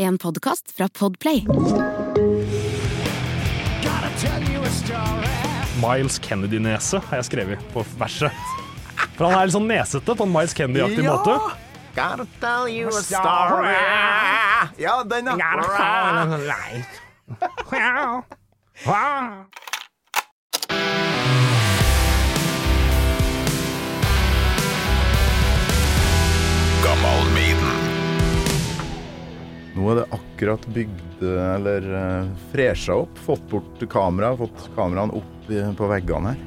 En podkast fra Podplay. Miles Kennedy-nese har jeg skrevet på verset. For han er litt sånn nesete på en Miles Kennedy-aktig måte. Gotta tell you a story. Ja, den, ja. Nå er det akkurat bygd eller uh, fresha opp. Fått bort kamera, fått kameraene opp i, på veggene her.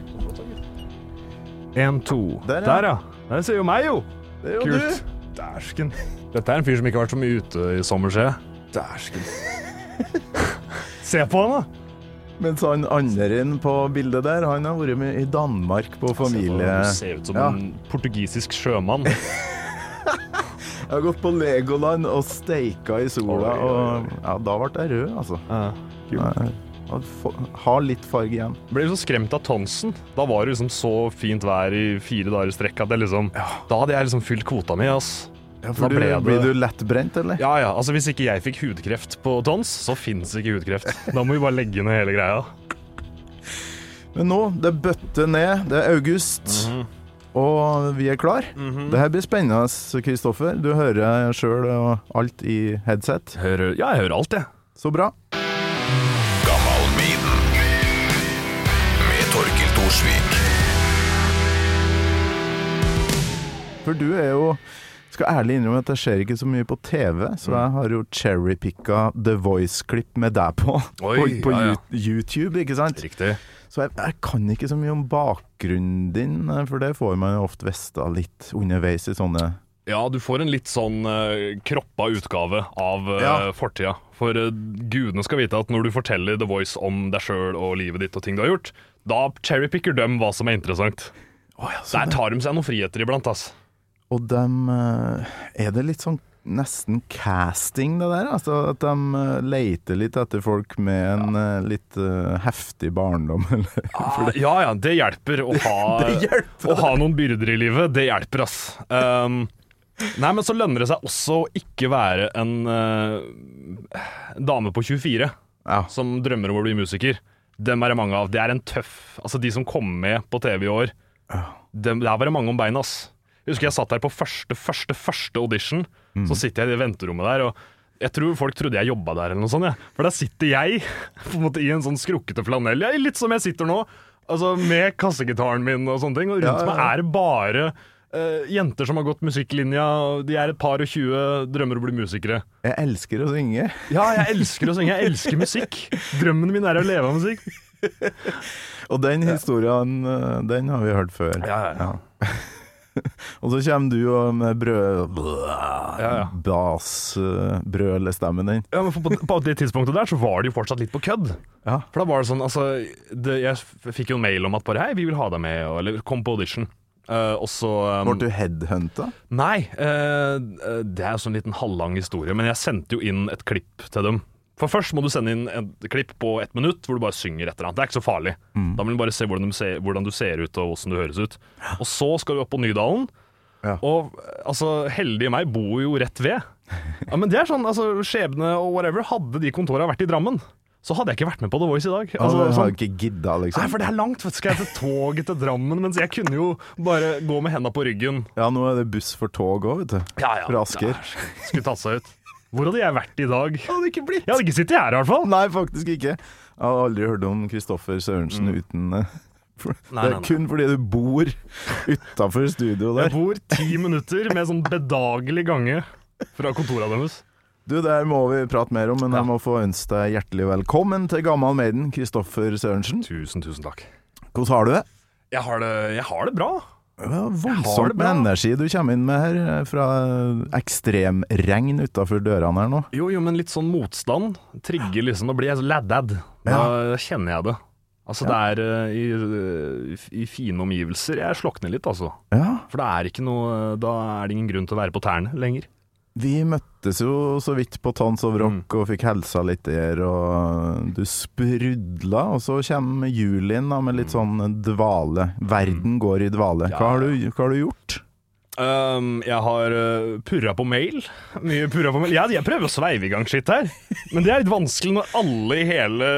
En, to. Der, ja. Der, ja. Der ser jo meg, jo. Det er jo Kult. Dæsken. Dette er en fyr som ikke har vært så mye ute i sommer, ser jeg. Dæsken. Se på han, da. Mens han andre inn på bildet der, han har vært med i Danmark på familie... Han ser ut som Ja. en portugisisk sjømann. Jeg har gått på Legoland og steika i sola, og ja, da ble jeg rød, altså. Ja. Ha litt farge igjen. Ble så skremt av Tonsen. Da var det liksom så fint vær i fire dager i strekk at jeg liksom Da hadde jeg liksom fylt kvota mi, ass. Ja, for du, det- Blir du lettbrent, eller? Ja ja, altså hvis ikke jeg fikk hudkreft på Tons, så fins ikke hudkreft. Da må vi bare legge ned hele greia. Men nå, det bøtter ned. Det er august, Mhm. Og vi er klar. Det her blir spennende, Kristoffer. Du hører sjøl og alt i headset. Hører, ja, jeg hører alt, jeg. Så bra. med Torkil Thorsvik. For du er jo skal ærlig innrømme at det skjer ikke så mye på TV, så Mm. jeg har jo cherrypicka The Voice-klipp med deg på. Oi, på på ja, ja. YouTube, ikke sant? Riktig. Så jeg, jeg kan ikke så mye om bakgrunnen din, for det får man jo ofte vite litt underveis i sånne Ja, du får en litt sånn uh, kroppa utgave av uh, Ja. fortida. For uh, gudene skal vite at når du forteller The Voice om deg sjøl og livet ditt og ting du har gjort, da cherrypicker dem hva som er interessant. Der tar de seg noen friheter iblant, ass. Og dem eh, Er det litt sånn nesten casting, det der? Altså at de leiter leter litt etter folk med en ja. litt uh, heftig barndom, eller? Ah, ja ja, det hjelper å ha, Det hjelper. å ha noen byrder i livet. Det hjelper, ass. Um, nei, men så lønner det seg også å ikke være en uh, dame på 24 Ja. som drømmer om å bli musiker. Dem er det mange av. Det er en tøff Altså, de som kom med på TV i år, dem, der var det mange om beina, ass. Jeg husker jeg satt der på første, første, første audition. Så sitter jeg i det venterommet der, og jeg tror folk trodde jeg jobba der, eller noe sånt. Ja. For der sitter jeg på en måte i en sånn skrukkete flanell, ja, litt som jeg sitter nå. Altså Med kassegitaren min og sånne ting. Og rundt Ja, ja, ja. meg er det bare Uh, jenter som har gått musikklinja. De er et par og tjue, drømmer å bli musikere. Jeg elsker å synge. Ja, jeg elsker å synge. Jeg elsker musikk. Drømmen min er å leve av musikk. Og den historien, eh, den har vi hørt før. Ja, ja, ja. Og så kommer du og med brød... Ja, ja. Basbrølestemmen din. Ja, men på, på det tidspunktet der så var det jo fortsatt litt på kødd. Ja. For da var det sånn, altså det, Jeg fikk jo en mail om at bare Hei, vi vil ha deg med, og, eller kom på audition. Uh, og så um, Ble du headhunta? Nei, Uh, det er jo sånn liten halvlang historie, men jeg sendte jo inn et klipp til dem. For først må du sende inn et klipp på ett minutt hvor du bare synger et eller annet. Det er ikke så farlig. Da må du bare se hvordan du, ser, hvordan du ser ut og hvordan du høres ut. Og så skal du opp på Nydalen. Ja. Og altså, heldige meg bor jo rett ved. Ja, men det er sånn, altså Skjebne og whatever. Hadde de kontorene vært i Drammen, så hadde jeg ikke vært med på The Voice i dag. Altså, har sånn, ikke gidda, liksom? Nei, for det er langt. vet du. Skal jeg til toget til Drammen? Mens jeg kunne jo bare gå med henda på ryggen. Ja, nå er det buss for tog òg, vet du. Ja, ja. Fra Asker. Skulle tatt seg ut. Hvor hadde jeg vært i dag? Jeg Hadde ikke blitt. hadde ikke sittet her i hvert fall. Nei, faktisk ikke. Jeg har aldri hørt om Kristoffer Sørensen uten eh, for, Mm. Nei, Det er nei. kun fordi du bor utafor studio Jeg bor ti minutter med sånn bedagelig gange fra kontorene deres. Du, Det må vi prate mer om, men Ja. jeg må få ønske deg hjertelig velkommen til Gammal Maiden, Kristoffer Sørensen. Tusen, tusen takk. Hvordan har du det? Jeg har det, jeg har det bra. Ja, voldsomt med energi du kommer inn med her, eh, fra ekstremregn utafor dørene her nå. Jo, jo, men litt sånn motstand trigger liksom. Da blir jeg så laddad. Da kjenner jeg det. Altså, det er eh, i, eh, i fine omgivelser jeg slokner litt, altså. Ja, For det er ikke noe Da er det ingen grunn til å være på tærne lenger. vi møttes jo så vidt på Tons of Rock Mm. og fikk helsa litt der, og du sprudla, og så kommer Julien da med litt sånn dvale. Verden går i dvale. Ja. Hva har du, hva har du gjort? Um, jeg har uh, purra på mail. Mye purra på mail. Jeg, jeg prøver å sveive i gang skitt her, men det er litt vanskelig når alle i hele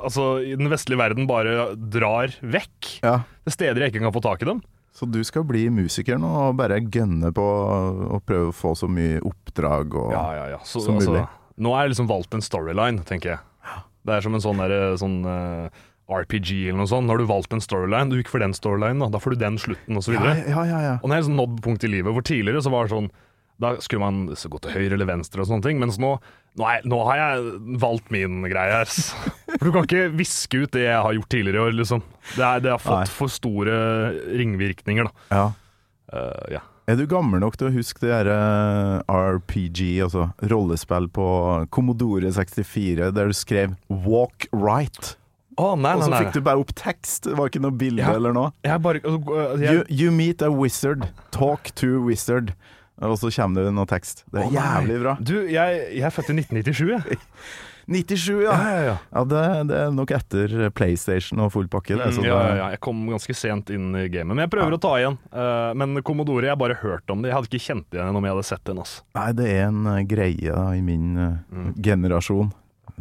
Altså i den vestlige verden bare drar vekk. Ja. Det er steder jeg ikke kan få tak i dem. Så du skal bli musiker nå og bare gønne på å prøve å få så mye oppdrag og Ja, ja, ja. Så, Som altså, mulig. nå har jeg liksom valgt en storyline, tenker jeg. Det er som en sånn, der, sånn uh, RPG eller noe sånt. Når du valgt en storyline, du gikk for den storylinen, da, da får du den slutten, osv. ja, ja, ja, ja. Og nå er jeg liksom nådd punkt i livet hvor tidligere så var det sånn Da skulle man så gå til høyre eller venstre og sånne ting, mens nå, nå, er, nå har jeg valgt min greie her. For du kan ikke viske ut det jeg har gjort tidligere i år, liksom. Det, er, det har fått Nei. for store ringvirkninger, da. ja. Uh, ja. Er du gammel nok til å huske det der eh, RPG, altså rollespill på Commodore 64, der du skrev 'Walk right'? Oh, nei, Og nei, så fikk du bare opp tekst, det var ikke noe bilde Ja. eller noe. Bare altså, jeg, You, you meet a wizard, talk to wizard. Og så kommer det noe tekst. Det er Å, jævlig bra. Du, jeg, jeg er født i 1997, jeg. 97, ja! Ja, ja, ja. Ja, det, det er nok etter PlayStation og full pakke. Det, Mm, ja, ja, ja. Jeg kom ganske sent inn i gamet, men jeg prøver å ta igjen. Uh, men Commodore, jeg har bare hørt om det. Jeg hadde ikke kjent det igjen om jeg hadde sett den. Altså. Nei, det er en uh, greie da, i min uh, Mm. generasjon.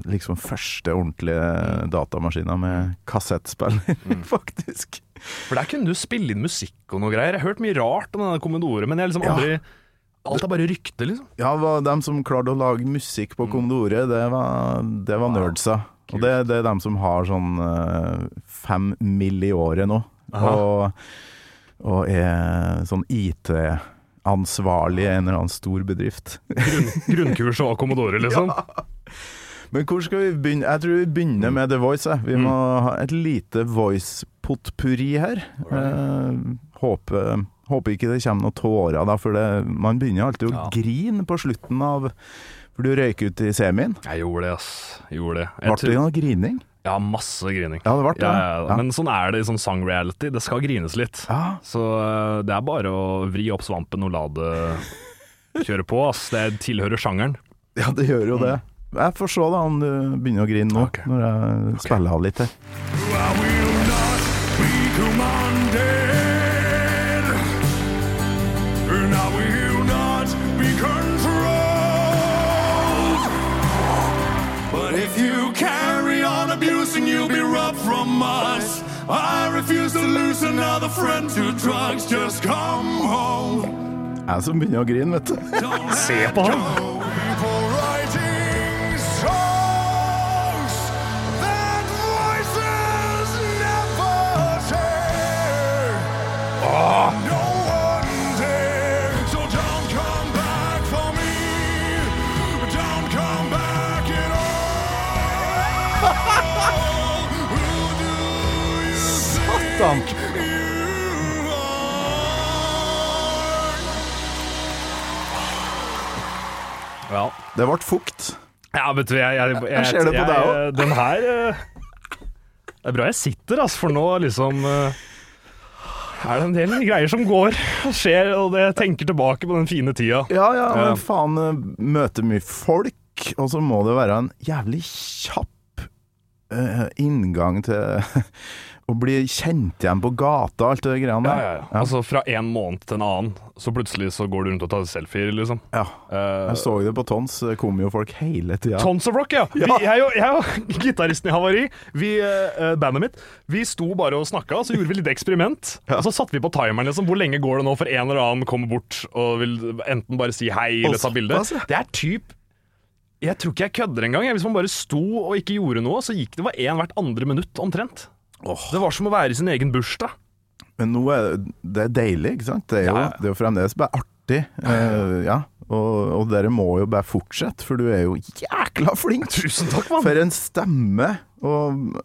Liksom første ordentlige datamaskiner med kassettspiller, Mm. faktisk. For der kunne du spille inn musikk og noe greier. Jeg har hørt mye rart om denne Commodore, men jeg har liksom Ja. Alt er bare rykte, liksom. Ja, de dem som klarte å lage musikk Mm. på Commodore, det var, det var nerdsa. Og det, det er dem som har sånn eh, fem mill. i året nå, og, og er sånn IT-ansvarlig i en eller annen stor bedrift. Grunn, grunnkurs og Commodore, liksom. Men hvor skal vi begynne? Jeg tror vi begynner med The Voice. Jeg. Vi Mm. må ha et lite voice-potpurri her. Eh, håper, håper ikke det kommer noen tårer, da, for det, man begynner alltid å Ja. grine på slutten av For du røyk ut i semien. Jeg gjorde det, ass. Jeg gjorde det. Jeg Ble det noe grining? Ja, masse grining. Ja, det ble det. Ja, ja, Ja. Men sånn er det i sånn song-reality. Det skal grines litt. Ja. Så eh, det er bare å vri opp svampen og la det kjøre på, ass. Det tilhører sjangeren. ja, det gjør jo det. Jeg får se da om du begynner å grine nå, okay. når jeg spiller av litt her. I will not be commanded, I refuse to lose another friend to drugs. Just come home. Jeg som begynner å grine, vet du. Se på han. go. You? Ja. Det ble fukt. Ja, vet du, jeg, jeg, jeg, ser det på deg òg. Den her eh, Det er bra jeg sitter, altså, for nå liksom eh, er det en del greier som går og skjer, og det jeg tenker tilbake på den fine tida. Ja, ja, men faen, eh, møter mye folk, og så må det være en jævlig kjapp inngang til å bli kjent igjen på gata, alt det greiene Ja, der. ja, ja. Altså Fra en måned til en annen, så plutselig så går du rundt og tar selfier, liksom. Ja. Eh, Jeg så det på Tons, det kom jo folk hele tida. Tons of Rock, ja! Vi, jeg, og, jeg og gitaristen i Havari, vi, uh, bandet mitt, vi sto bare og snakka, så gjorde vi litt eksperiment. Og så satte vi på timeren, liksom. Hvor lenge går det nå for en eller annen kommer bort og vil enten bare si hei eller ta bilde? Det er typ Jeg tror ikke jeg kødder engang. Hvis man bare sto og ikke gjorde noe, så gikk det var én hvert andre minutt, omtrent. Det var som å være i sin egen bursdag. Men nå er det- er deilig, ikke sant? Det er jo, Ja, ja. det er jo fremdeles bare artig. Uh, ja. Og, og dere må jo bare fortsette, for du er jo jækla flink! Tusen takk, mann! For en stemme! Og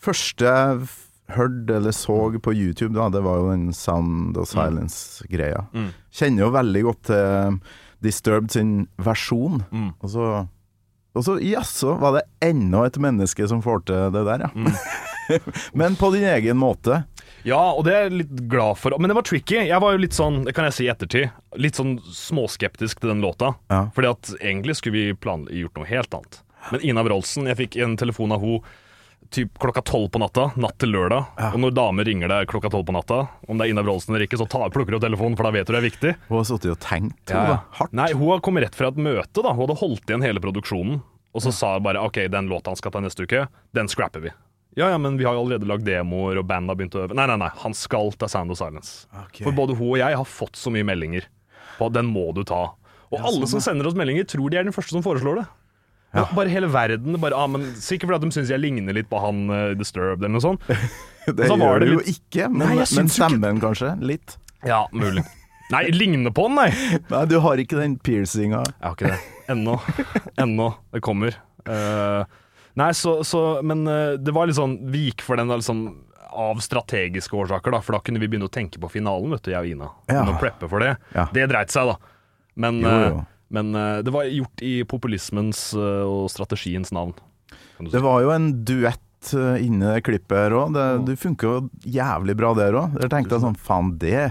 første jeg hørte eller så på YouTube, da, det var jo den Sound of Silence-greia. Mm. Kjenner jo veldig godt til Disturbed sin versjon. Mm. Og så jaså, var det enda et menneske som får til det der, ja. Mm. Men på din egen måte. Ja, og det er jeg litt glad for. Men det var tricky. Jeg var jo litt sånn, det kan jeg si i ettertid, litt sånn småskeptisk til den låta. Ja. Fordi at egentlig skulle vi gjort noe helt annet. Men Ina Wroldsen, jeg fikk en telefon av hun typ klokka tolv på natta, natt til lørdag. Og når damer ringer deg klokka tolv på natta, om det er Ina Wroldsen eller ikke, så ta, plukker du opp telefonen, for da vet du det er viktig. Hun har sittet og tenkt hun, da. hardt. Nei, hun kom rett fra et møte, da. Hun hadde holdt igjen hele produksjonen. Og så sa hun bare OK, den låta han skal ta neste uke, den scrapper vi. Ja, ja, men vi har jo allerede lagd demoer, og bandet har begynt å øve. Nei, nei, nei, han skal ta Sound of Silence. Okay. For både hun og jeg har fått så mye meldinger på at den må du ta. Og alle som sender oss meldinger, tror de er den første som foreslår det. Ja. Bare hele verden. Bare, ah, men Sikkert fordi de syns jeg ligner litt på han uh, Disturbed eller noe sånt. Det så gjør det du jo ikke, men, Nei, men stemmen ikke- kanskje? Litt. Ja, mulig. Nei, ligner på han, nei. Nei, du har ikke den piercinga. Jeg har ikke det. Ennå. Ennå. Det kommer. Eh, nei, så, så Men eh, det var litt sånn Vi gikk for den da, liksom av strategiske årsaker, da, for da kunne vi begynne å tenke på finalen, vet du, jeg og Ina. Ja. Begynne å preppe for det. Ja. Det dreit seg, da. Men, Jo, jo. eh, men eh, det var gjort i populismens og strategiens navn. Si. Det var jo en duett inni det klippet her òg. Det, det funker jo jævlig bra der òg. Dere tenkte sånn Faen, det,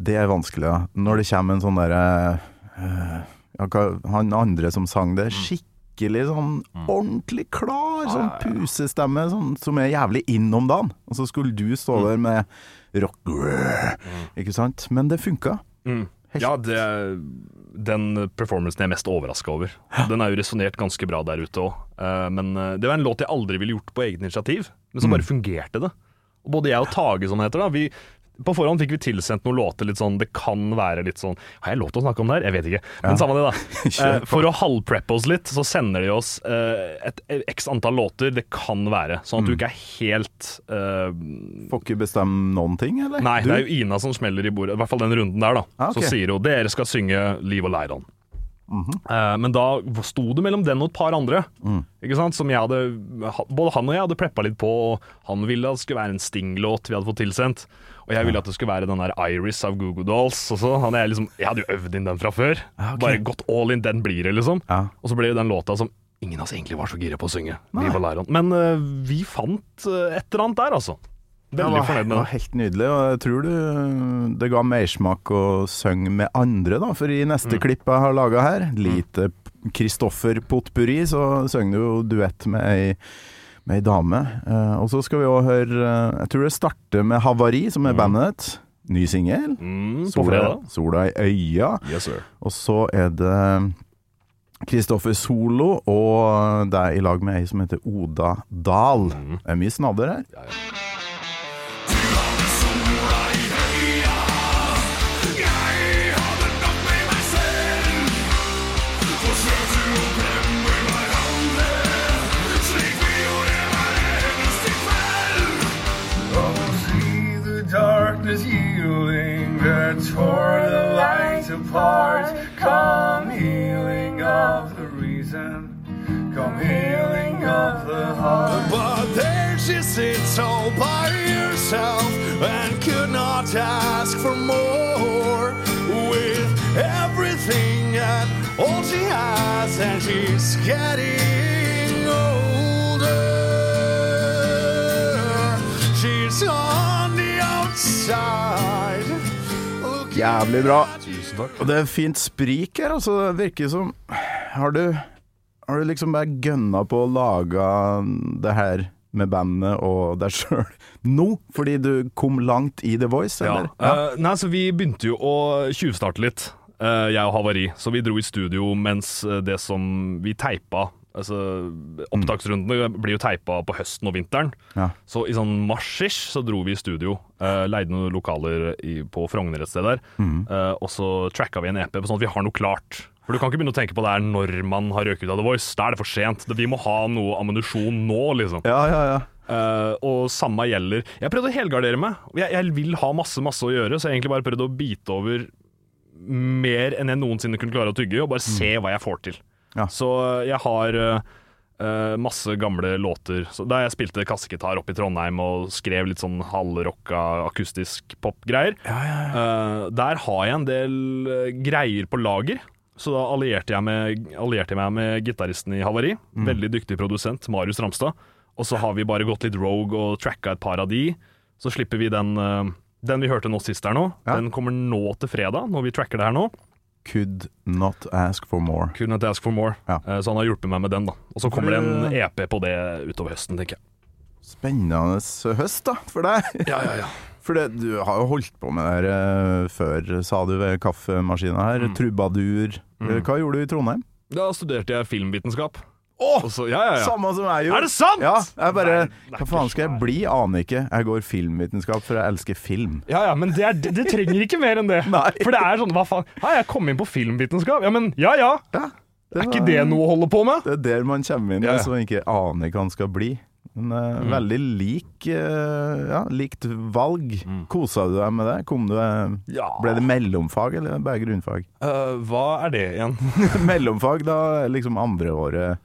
det er vanskelig, da. Når det kommer en sånn derre øh, Han andre som sang det, skikkelig sånn ordentlig klar, sånn pusestemme sånn, som er jævlig inn om dagen. Og så skulle du stå der med rock Ikke sant? Men det funka. Mm. Helt- Ja, det, den performancen jeg er mest overraska over. Den er jo resonnert ganske bra der ute òg. men eh, det var en låt jeg aldri ville gjort på eget initiativ, men så bare fungerte det. Og både jeg og Tage, som heter, da, vi på forhånd fikk vi tilsendt noen låter litt sånn Det kan være litt sånn Har jeg lov til å snakke om det her? Jeg vet ikke. Men samme det, da. Eh, for å halvpreppe oss litt, så sender de oss eh, et, et x antall låter det kan være. Sånn at du ikke er helt uh, Får ikke bestemme noen ting, eller? Nei, Du? det er jo Ina som smeller i bordet. I hvert fall den runden der, da. Ah, okay. Så sier hun dere skal synge Liv og Leiron. Mhm. Eh, men da sto det mellom den og et par andre, Mm. ikke sant? som jeg hadde Både han og jeg hadde preppa litt på. og Han ville at det skulle være en Sting-låt vi hadde fått tilsendt. Og jeg ville at det skulle være den der Iris av Google Dolls. Og så hadde jeg liksom Jeg hadde jo øvd inn den fra før. Okay. Bare gått all in, den blir det, liksom. Ja. Og så ble det den låta som ingen av oss egentlig var så gira på å synge. Men uh, vi fant eh, et eller annet der, altså. Veldig det var, fornøyd det med var helt nydelig, og jeg tror du det ga mersmak å synge med andre, da. For i neste Mm. klipp jeg har laga her, lite Kristoffer Potpurri, så synger du jo duett med ei, med ei dame. Uh, og så skal vi òg høre uh, Jeg tror det starter med Havari, som er bandet ditt. Ny singel. Mm, Sola. Sola i øya. Yes, sir. Og så er det Kristoffer Solo og deg i lag med ei som heter Oda Dahl. Det er mye snadder her. Ja, ja. Darkness yielding that tore the light apart. Come healing of the reason, come healing of the heart. But there she sits all by herself and could not ask for more. With everything and all she has, and she's getting Jævlig bra. Tusen takk. Og det er fint sprik her, altså. Det virker som Har du, har du liksom bare gønna på å lage det her med bandet og deg sjøl nå? Fordi du kom langt i The Voice, Ja. ja. Uh, nei, så vi begynte jo å tjuvstarte litt, eh, jeg og Havari. Så vi dro i studio mens eh, det som vi teipa Altså, Opptaksrundene blir jo teipa på høsten og vinteren. Ja. Så i sånn mars-ish så dro vi i studio. Uh, leide noen lokaler i, på Frogner et sted der. eh, og så tracka vi en EP, sånn at vi har noe klart. For du kan ikke begynne å tenke på det her når man har røket ut av The Voice. Da er det for sent. Vi må ha noe ammunisjon nå, liksom. Ja, ja, ja. Uh, og samme gjelder Jeg prøvde å helgardere meg. Jeg, jeg vil ha masse masse å gjøre, så jeg egentlig bare prøvde å bite over mer enn jeg noensinne kunne klare å tygge, og bare se hva jeg får til. Ja. Så eh, jeg har eh, masse gamle låter. Så da jeg spilte kassegitar oppe i Trondheim og skrev litt sånn halvrocka akustisk popgreier, eh, der har jeg en del greier på lager. Så da allierte jeg, med, allierte jeg meg med gitaristen i Havari. Veldig dyktig produsent, Marius Ramstad. Og så har vi bare gått litt rogue og tracka et par av de. Så slipper vi den, den vi hørte nå sist her nå. Ja. Den kommer nå til fredag, når vi tracker det her nå. Could not ask for more. Couldn't ask for more. Ja. Eh, Så han har hjulpet meg med den, da. Og så kommer det en EP på det utover høsten, tenker jeg. spennende høst da, for deg. Ja, ja, ja. For det, du har jo holdt på med det her eh, før, sa du ved kaffemaskina her. Mm. Trubadur. Mm. Hva gjorde du i Trondheim? Da studerte jeg filmvitenskap. Åh, Og ja, ja, ja. Samme som jeg gjorde. Er det sant?! Ja, jeg bare Nei, det Hva faen skal jeg bli? Aner ikke. Jeg går filmvitenskap, for jeg elsker film. Ja, ja, men det, er, det, det trenger ikke mer enn det. Nei. For det er sånn, hva faen Hei, jeg kom inn på filmvitenskap. Ja, men ja ja. Ja, Er ikke det noe å holde på med? Det er der man kommer inn, Ja, ja. så man ikke aner hva man skal bli. Men uh, Mm. veldig lik uh, Ja, likt valg. Kosa du deg med det? Kom du, eh, Ja. ble det mellomfag, eller bare grunnfag? Uh, hva er det igjen? mellomfag, da liksom andre året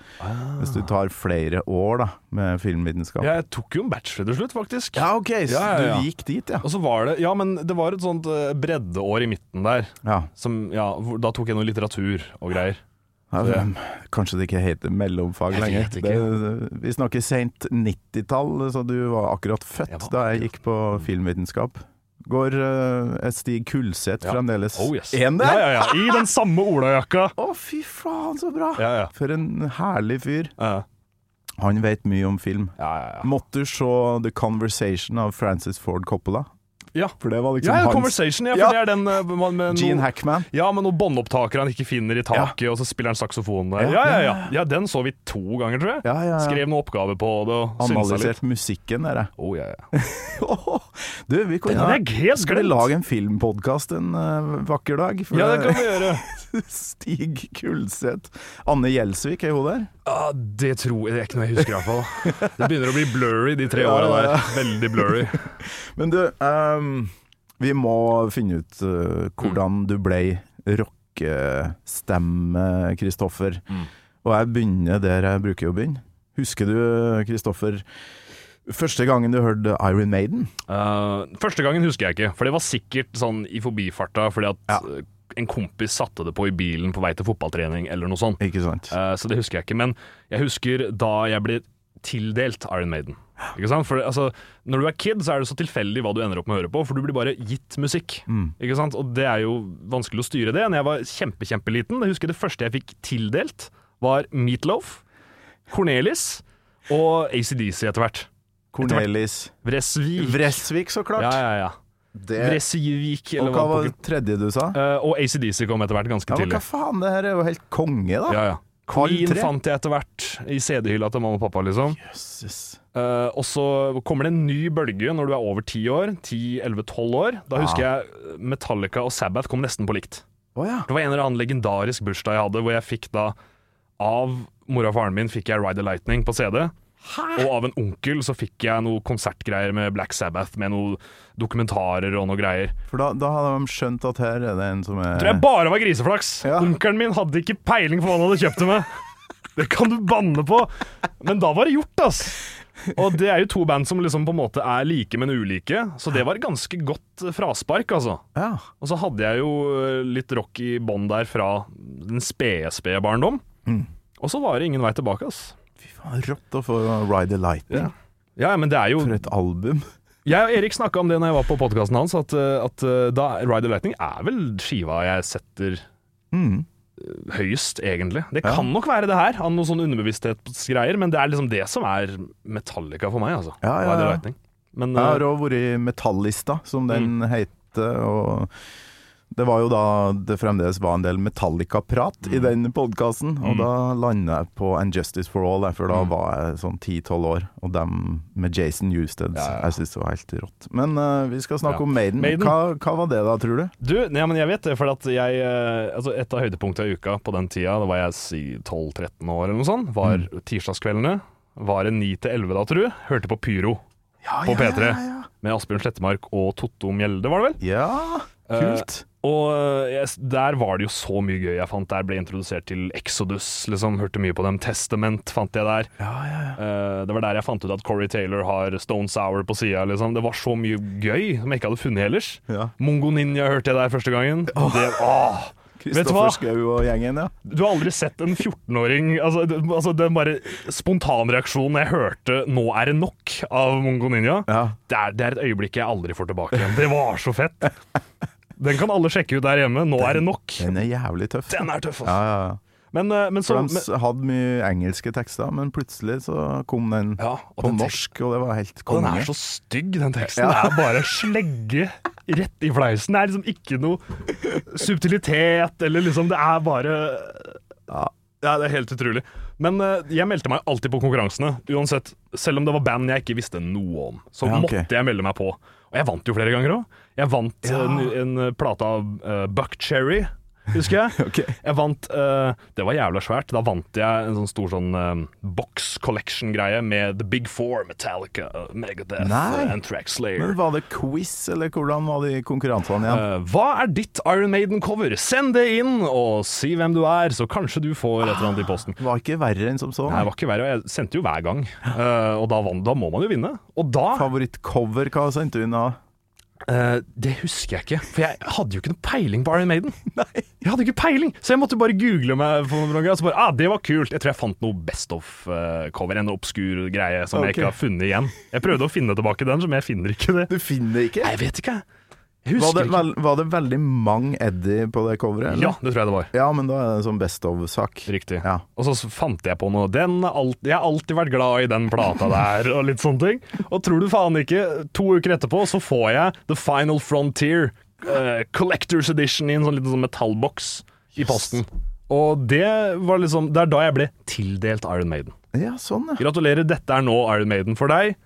Hvis du tar flere år da med filmvitenskap. Jeg tok jo en bachelor til slutt, faktisk. Ja, OK, så Ja, du gikk dit, ja. Og så var det Ja, men det var et sånt breddeår i midten der. ja. Som, da tok jeg noe litteratur og greier. Ja, Kanskje det ikke heter mellomfag lenger. Det, vi snakker seint 90-tall, så du var akkurat født Jeg var da jeg gikk på filmvitenskap. Går uh, Stig Kulseth Ja. fremdeles Oh yes. En der? Ja, ja, ja. I den samme olajakka. Å, fy faen, så bra! Ja, ja. For en herlig fyr. Ja, Han vet mye om film. ja, ja. ja. Måtte du se The Conversation av Francis Ford Coppola? Ja. For det var liksom Ja, ja, hans Conversation, ja, for Ja. det er den øh, med, med Gene noe, Hackman. Ja, med noen båndopptakere han ikke finner i taket, og så spiller han saksofon der. Ja, Ja, ja, ja, den så vi to ganger, tror jeg. Skrev noen oppgave på det og. Analysert musikken, dere. Oh, ja, ja. Du, vi kunne helt Skal vi lage en filmpodkast en uh, vakker dag? Ja, det kan vi gjøre. Stig Kulseth. Anne Gjelsvik, er hun der? Ja, det tror jeg det er ikke noe jeg husker i hvert fall. Det begynner å bli blurry de tre åra der. Veldig blurry. Men du, um, vi må finne ut uh, hvordan du ble rockestemme, Kristoffer. Mm. Og jeg begynner der jeg bruker å begynne. Husker du, Kristoffer, første gangen du hørte Iron Maiden? Uh, første gangen husker jeg ikke, for det var sikkert sånn i forbifarta fordi at Ja. En kompis satte det på i bilen på vei til fotballtrening eller noe sånt. Ikke sant? Uh, så det husker jeg ikke. Men jeg husker da jeg ble tildelt Iron Maiden. Ikke sant? For altså, Når du er kid, så er det så tilfeldig hva du ender opp med å høre på, for du blir bare gitt musikk. Mm. Ikke sant? Og det er jo vanskelig å styre det. Når jeg var kjempe, kjempeliten, jeg husker det første jeg fikk tildelt, var Meatloaf, Cornelis og ACDC etter hvert. Cornelis Vresvik. Vresvik, så klart. Ja, ja, ja. Det, Vresvik, og eller hva hva var det tredje du sa? Uh, Og ACDC kom etter hvert ganske Ja, men tidlig. hva faen, det her er jo helt konge, da. Ja, ja. Queen fant jeg etter hvert i CD-hylla til mamma og pappa, liksom. Jesus Eh, og så kommer det en ny bølge når du er over 10 år. 10-11-12 år. Da husker jeg Metallica og Sabbath kom nesten på likt. Oh, ja. Det var en eller annen legendarisk bursdag jeg hadde, hvor jeg fikk da Av mora og faren min fikk jeg Ride the Lightning på CD. Og av en onkel så fikk jeg noe konsertgreier med Black Sabbath, med noen dokumentarer og noe greier. For da, da hadde de skjønt at her er det en som er Tror jeg bare var griseflaks. Ja. Onkelen min hadde ikke peiling på hva han hadde kjøpt det meg. Det kan du banne på. Men da var det gjort, ass. Og det er jo to band som liksom på en måte er like, men ulike. Så det var ganske godt fraspark, altså. Ja. Og så hadde jeg jo eh, litt rock i bånn der fra den spede, spede barndom. Mm. Og så var det ingen vei tilbake, ass. Rått å få Ride the Lightning. Ja, men det er jo For et album. Jeg og Erik snakka om det når jeg var på podkasten hans, at, eh, at eh, da Ride the Lightning er vel skiva jeg setter Mm. høyest, egentlig. Det Ja. kan nok være det her, av noe sånn underbevissthetsgreier, men det er liksom det som er Metallica for meg, altså. Ja, ja, Ride the. Lightning. Men Jeg har eh, òg vært i Metallista, som den Mm. heter, og det var jo da det fremdeles var en del Metallica-prat Mm. i den podkasten, og da landa jeg på And Justice for All, for da Mm. var jeg sånn 10-12 år, og dem med Jason Husted. Ja, ja, ja. jeg syns det var helt rått. Men uh, vi skal snakke Ja. om Maiden. Maiden. Hva, hva var det da, tror du? Du, nei, men jeg vet det, for at jeg eh, Altså, et av høydepunktene i uka på den tida, da var jeg si 12-13 år eller noe sånt, var Mm. tirsdagskveldene. Var det 9 til 11 da, tror du? Hørte på Pyro på P3 Ja, med Asbjørn Slettemark og Totto Mjelde, var det vel? ja. kult. kult. Og yes, der var det jo så mye gøy jeg fant. Der ble introdusert til Exodus, liksom. Hørte mye på dem. Testament fant jeg der. ja, ja, ja. Uh, det var der jeg fant ut at Corey Taylor har Stone Sour på sida, liksom. Det var så mye gøy som jeg ikke hadde funnet ellers. Mongo Ninja hørte jeg der første gangen. Det, åh. Kristoffer Schou og gjengen, ja. Du har aldri sett en 14-åring altså, altså Den bare spontanreaksjonen jeg hørte 'nå er det nok' av Mongo Ninja, ja. det er, det er et øyeblikk jeg aldri får tilbake igjen. Det var så fett! Den kan alle sjekke ut der hjemme. Nå er det nok. Den er jævlig tøff. Den er tøff, altså. Ja, ja, ja. Men, eh, men så For de hadde mye engelske tekster, men plutselig så kom den ja, på den norsk, og det var helt konge. den er så stygg, den teksten. Det er bare slegge rett i fleisen. Det er liksom ikke noe subtilitet, eller liksom Det er bare Ja, ja det er helt utrolig. Men eh, jeg meldte meg alltid på konkurransene, uansett. Selv om det var band jeg ikke visste noe om, så Ja, ok. måtte jeg melde meg på. Og jeg vant jo flere ganger òg. Jeg vant en, en plate av uh, Buck Cherry, husker jeg. okay. Jeg vant uh, Det var jævla svært. Da vant jeg en sånn stor sånn eh, box collection-greie med The Big Four, Metallica, Megadeth, Nei. uh, Slayer. Men var det quiz, eller hvordan var de konkurransene igjen? Uh, hva er ditt Iron Maiden-cover? Send det inn, og si hvem du er, så kanskje du får et eller annet i posten. Det var ikke verre enn som så. Nei, det var ikke verre, jeg sendte jo hver gang. Eh, og da, vann, da må man jo vinne. Og da Favorittcover, hva sendte du inn da? Eh, det husker jeg ikke, for jeg hadde jo ikke noe peiling på Iron Maiden. Nei. Jeg hadde ikke peiling, Så jeg måtte bare google meg. på noen og så bare, ah, det var kult. Jeg tror jeg fant noe Best of-cover, en obskur greie som jeg ikke har funnet igjen. Jeg prøvde å finne tilbake den, men jeg finner ikke det. Du finner ikke? Nei, Jeg vet ikke. Var det, vel, var det veldig mange Eddie på det coveret? eller? Ja, det tror jeg det var. Ja, men da er det en sånn best of-sak. Riktig. Ja. Og så fant jeg på noe den alt, Jeg har alltid vært glad i den plata der, og litt sånne ting. Og tror du faen ikke, to uker etterpå så får jeg The Final Frontier uh, Collectors Edition i en sånn liten sånn metallboks i posten. Og det var liksom Det er da jeg ble tildelt Iron Maiden. Ja, sånn, ja. Gratulerer, dette er nå Iron Maiden for deg.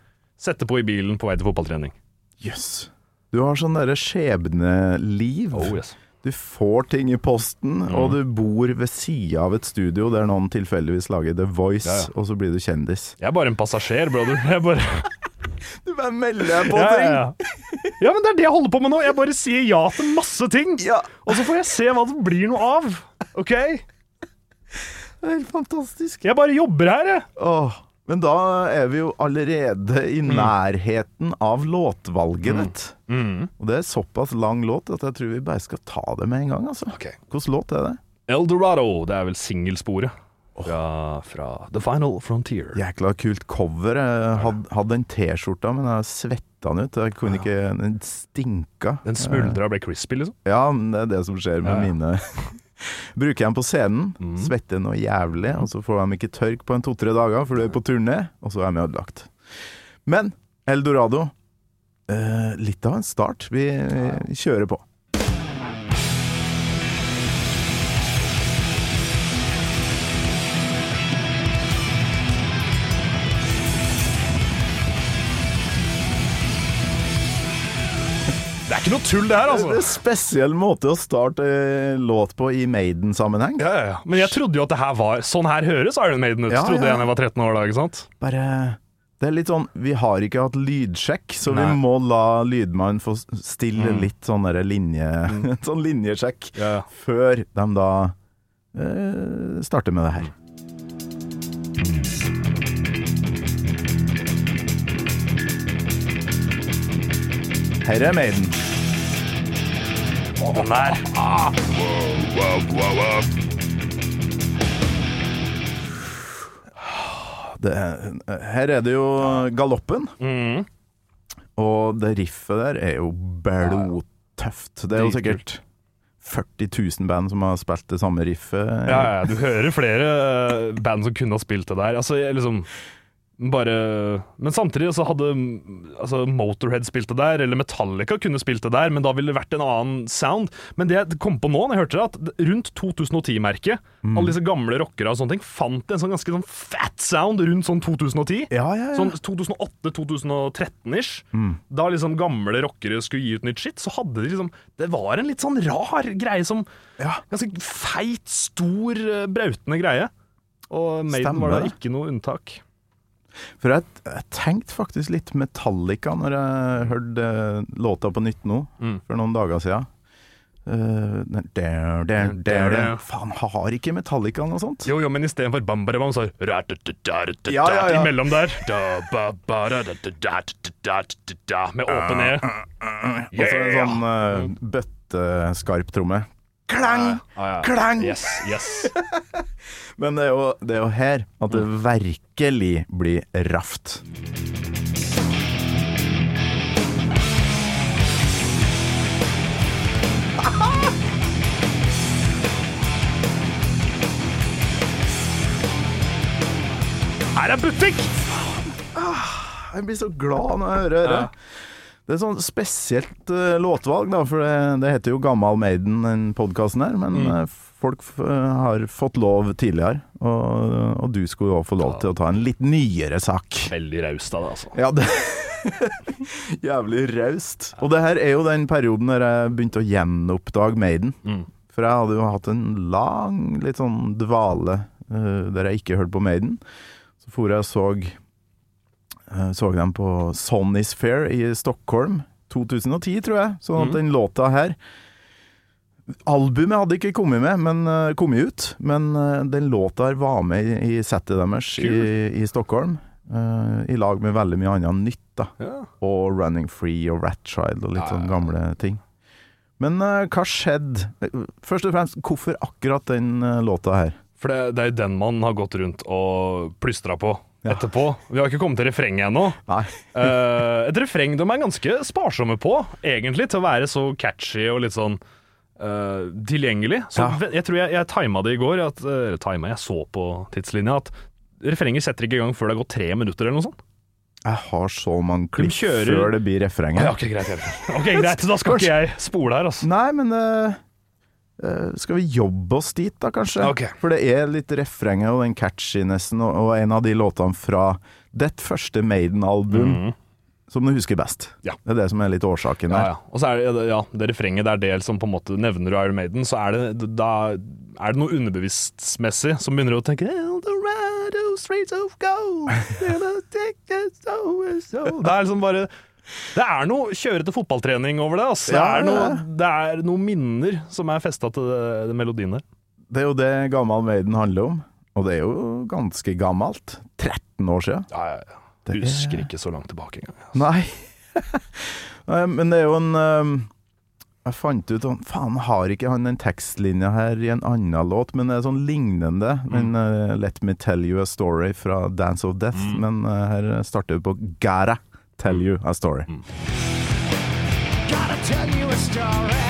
Sette på i bilen på vei til fotballtrening. Jøss. Du har sånn derre skjebneliv. Oh, yes. Du får ting i posten, og du bor ved sida av et studio der noen tilfeldigvis lager The Voice, Ja, ja. og så blir du kjendis. Jeg er bare en passasjer, brother. Jeg bare Du bare melder deg på ting! ja, ja. ja, men det er det jeg holder på med nå. Jeg bare sier ja til masse ting. Ja. Og så får jeg se hva det blir noe av. OK? Det er helt fantastisk. Jeg bare jobber her, jeg. Åh, men da er vi jo allerede i Mm. nærheten av låtvalget ditt. Og det er såpass lang låt at jeg tror vi bare skal ta det med en gang. altså. Hvilken låt er det? Eldorado. Det er vel singelsporet fra, fra The Final Frontier. Jækla kult cover. Jeg hadde, hadde den T-skjorta, men jeg svetta den ut. Jeg kunne ikke, Den stinka. Den smuldra og ble crispy, liksom. Ja, men det er det som skjer med ja. mine Bruker dem på scenen, Mm. svetter noe jævlig, og så får de ikke tørk på en to-tre dager, for du er på turné, og så er de ødelagt. Men Eldorado eh, Litt av en start. Vi, vi kjører på. Ikke noe tull, det her, altså. Det er en spesiell måte å starte eh, låt på i Maiden-sammenheng. Ja, ja, ja. Men jeg trodde jo at det her var Sånn her høres Iron Maiden ut, Ja, trodde jeg da jeg var 13 år da, ikke sant? Bare Det er litt sånn Vi har ikke hatt lydsjekk, så Nei. vi må la lydmannen få stille Mm. litt sånn linje mm. sånn linjesjekk Ja, ja. før de da eh, starter med det her. Her er Maiden. Den der. Det, her er det jo galoppen, Mm. og det riffet der er jo blodtøft. Det er jo sikkert 40 000 band som har spilt det samme riffet. Ja, ja, du hører flere eh, band som kunne ha spilt det der. Altså, liksom bare Men samtidig så hadde altså, Motorhead spilt det der, eller Metallica kunne spilt det der, men da ville det vært en annen sound. Men det jeg kom på nå, når jeg hørte det, at rundt 2010-merket, Mm. alle disse gamle rockere og sånne ting, fant en sånn ganske sånn fat sound rundt sånn 2010. Ja, ja, ja. Sånn 2008-2013-ish. Da liksom gamle rockere skulle gi ut nytt shit, så hadde de liksom Det var en litt sånn rar greie som. Ganske feit, stor, eh, brautende greie. Og Maiden Stemmer var da ikke noe unntak. For jeg, jeg tenkte faktisk litt Metallica når jeg hørte eh, låta på nytt nå, Mm. for noen dager siden. Uh, der, der, der. Faen, har ikke Metallica noe sånt? Jo, jo, men istedenfor bambarabam, så er Ja, ja, ja. imellom der. Med åpen E. Og så en sånn uh, bøtteskarptromme. Klang! Klang! Yes, yes. Men det er, jo, det er, jo, her at det mm. virkelig blir raft. Her er butikk! Ah, jeg blir så glad når jeg hører det. Ja. Det er sånn spesielt uh, låtvalg, da, for det, det heter jo Gammal Maiden, den podkasten her. Men Mm. eh, folk f har fått lov tidligere, og, og du skulle jo få lov til å ta en litt nyere sak. Veldig raust av det, altså. Ja, det Jævlig raust. Og det her er jo den perioden der jeg begynte å gjenoppdage Maiden. Mm. For jeg hadde jo hatt en lang, litt sånn dvale der jeg ikke hørte på Maiden. Så for jeg og så Så dem på Sonny's Fair i Stockholm 2010, tror jeg. Sånn at Mm. den låta her Albumet hadde ikke kommet med, men eh, kommet ut. Men eh, den låta her var med i, settet deres i, i Stockholm. Uh, I lag med veldig mye annet nytt, da. Ja. Og Running Free og Rat Child og litt Ja, sånn gamle ting. Men uh, hva skjedde? Først og fremst, hvorfor akkurat den uh, låta her? For det, det er jo den man har gått rundt og plystra på. Etterpå. Vi har ikke kommet til refrenget ennå. Eh, et refreng de er ganske sparsomme på, egentlig, til å være så catchy og litt sånn uh, tilgjengelig. Så Ja. jeg tror jeg, jeg tima det i går, at, eller tima, jeg så på tidslinja, at refrenget setter ikke i gang før det har gått tre minutter eller noe sånt. Jeg har så mange klipp kjører- før det blir refrenget. Ja, ok, greit, greit. Ok, greit, da skal ikke jeg spole her, altså. Nei, men eh, skal vi jobbe oss dit, da, kanskje? Okay. For det er litt refrenget og den catchinessen og, og en av de låtene fra ditt første Maiden-album Mm. som du husker best. Ja. Det er det som er litt årsaken Ja, der. ja. Og så er det, ja, det refrenget, det er det som på en måte nevner du Iron Maiden, så er det, da er det noe underbevisstsmessig som begynner å tenke Eldorado, streets of gold Det er liksom bare Det er noe kjørete fotballtrening over det. Altså. Det, er noe, det er noen minner som er festa til den melodien der. Det er jo det Gammal Maiden handler om. Og det er jo ganske gammelt. 13 år siden. Ja, ja, ja. Det er- Husker ikke så langt tilbake engang. Nei. Nei, men det er jo en Jeg fant ut sånn Faen, har ikke han den tekstlinja her i en annen låt, men det er sånn lignende. Men Let Me Tell You A Story fra Dance of Death, men uh, her starter vi på Gotta Tell You A Story. Gotta tell you a story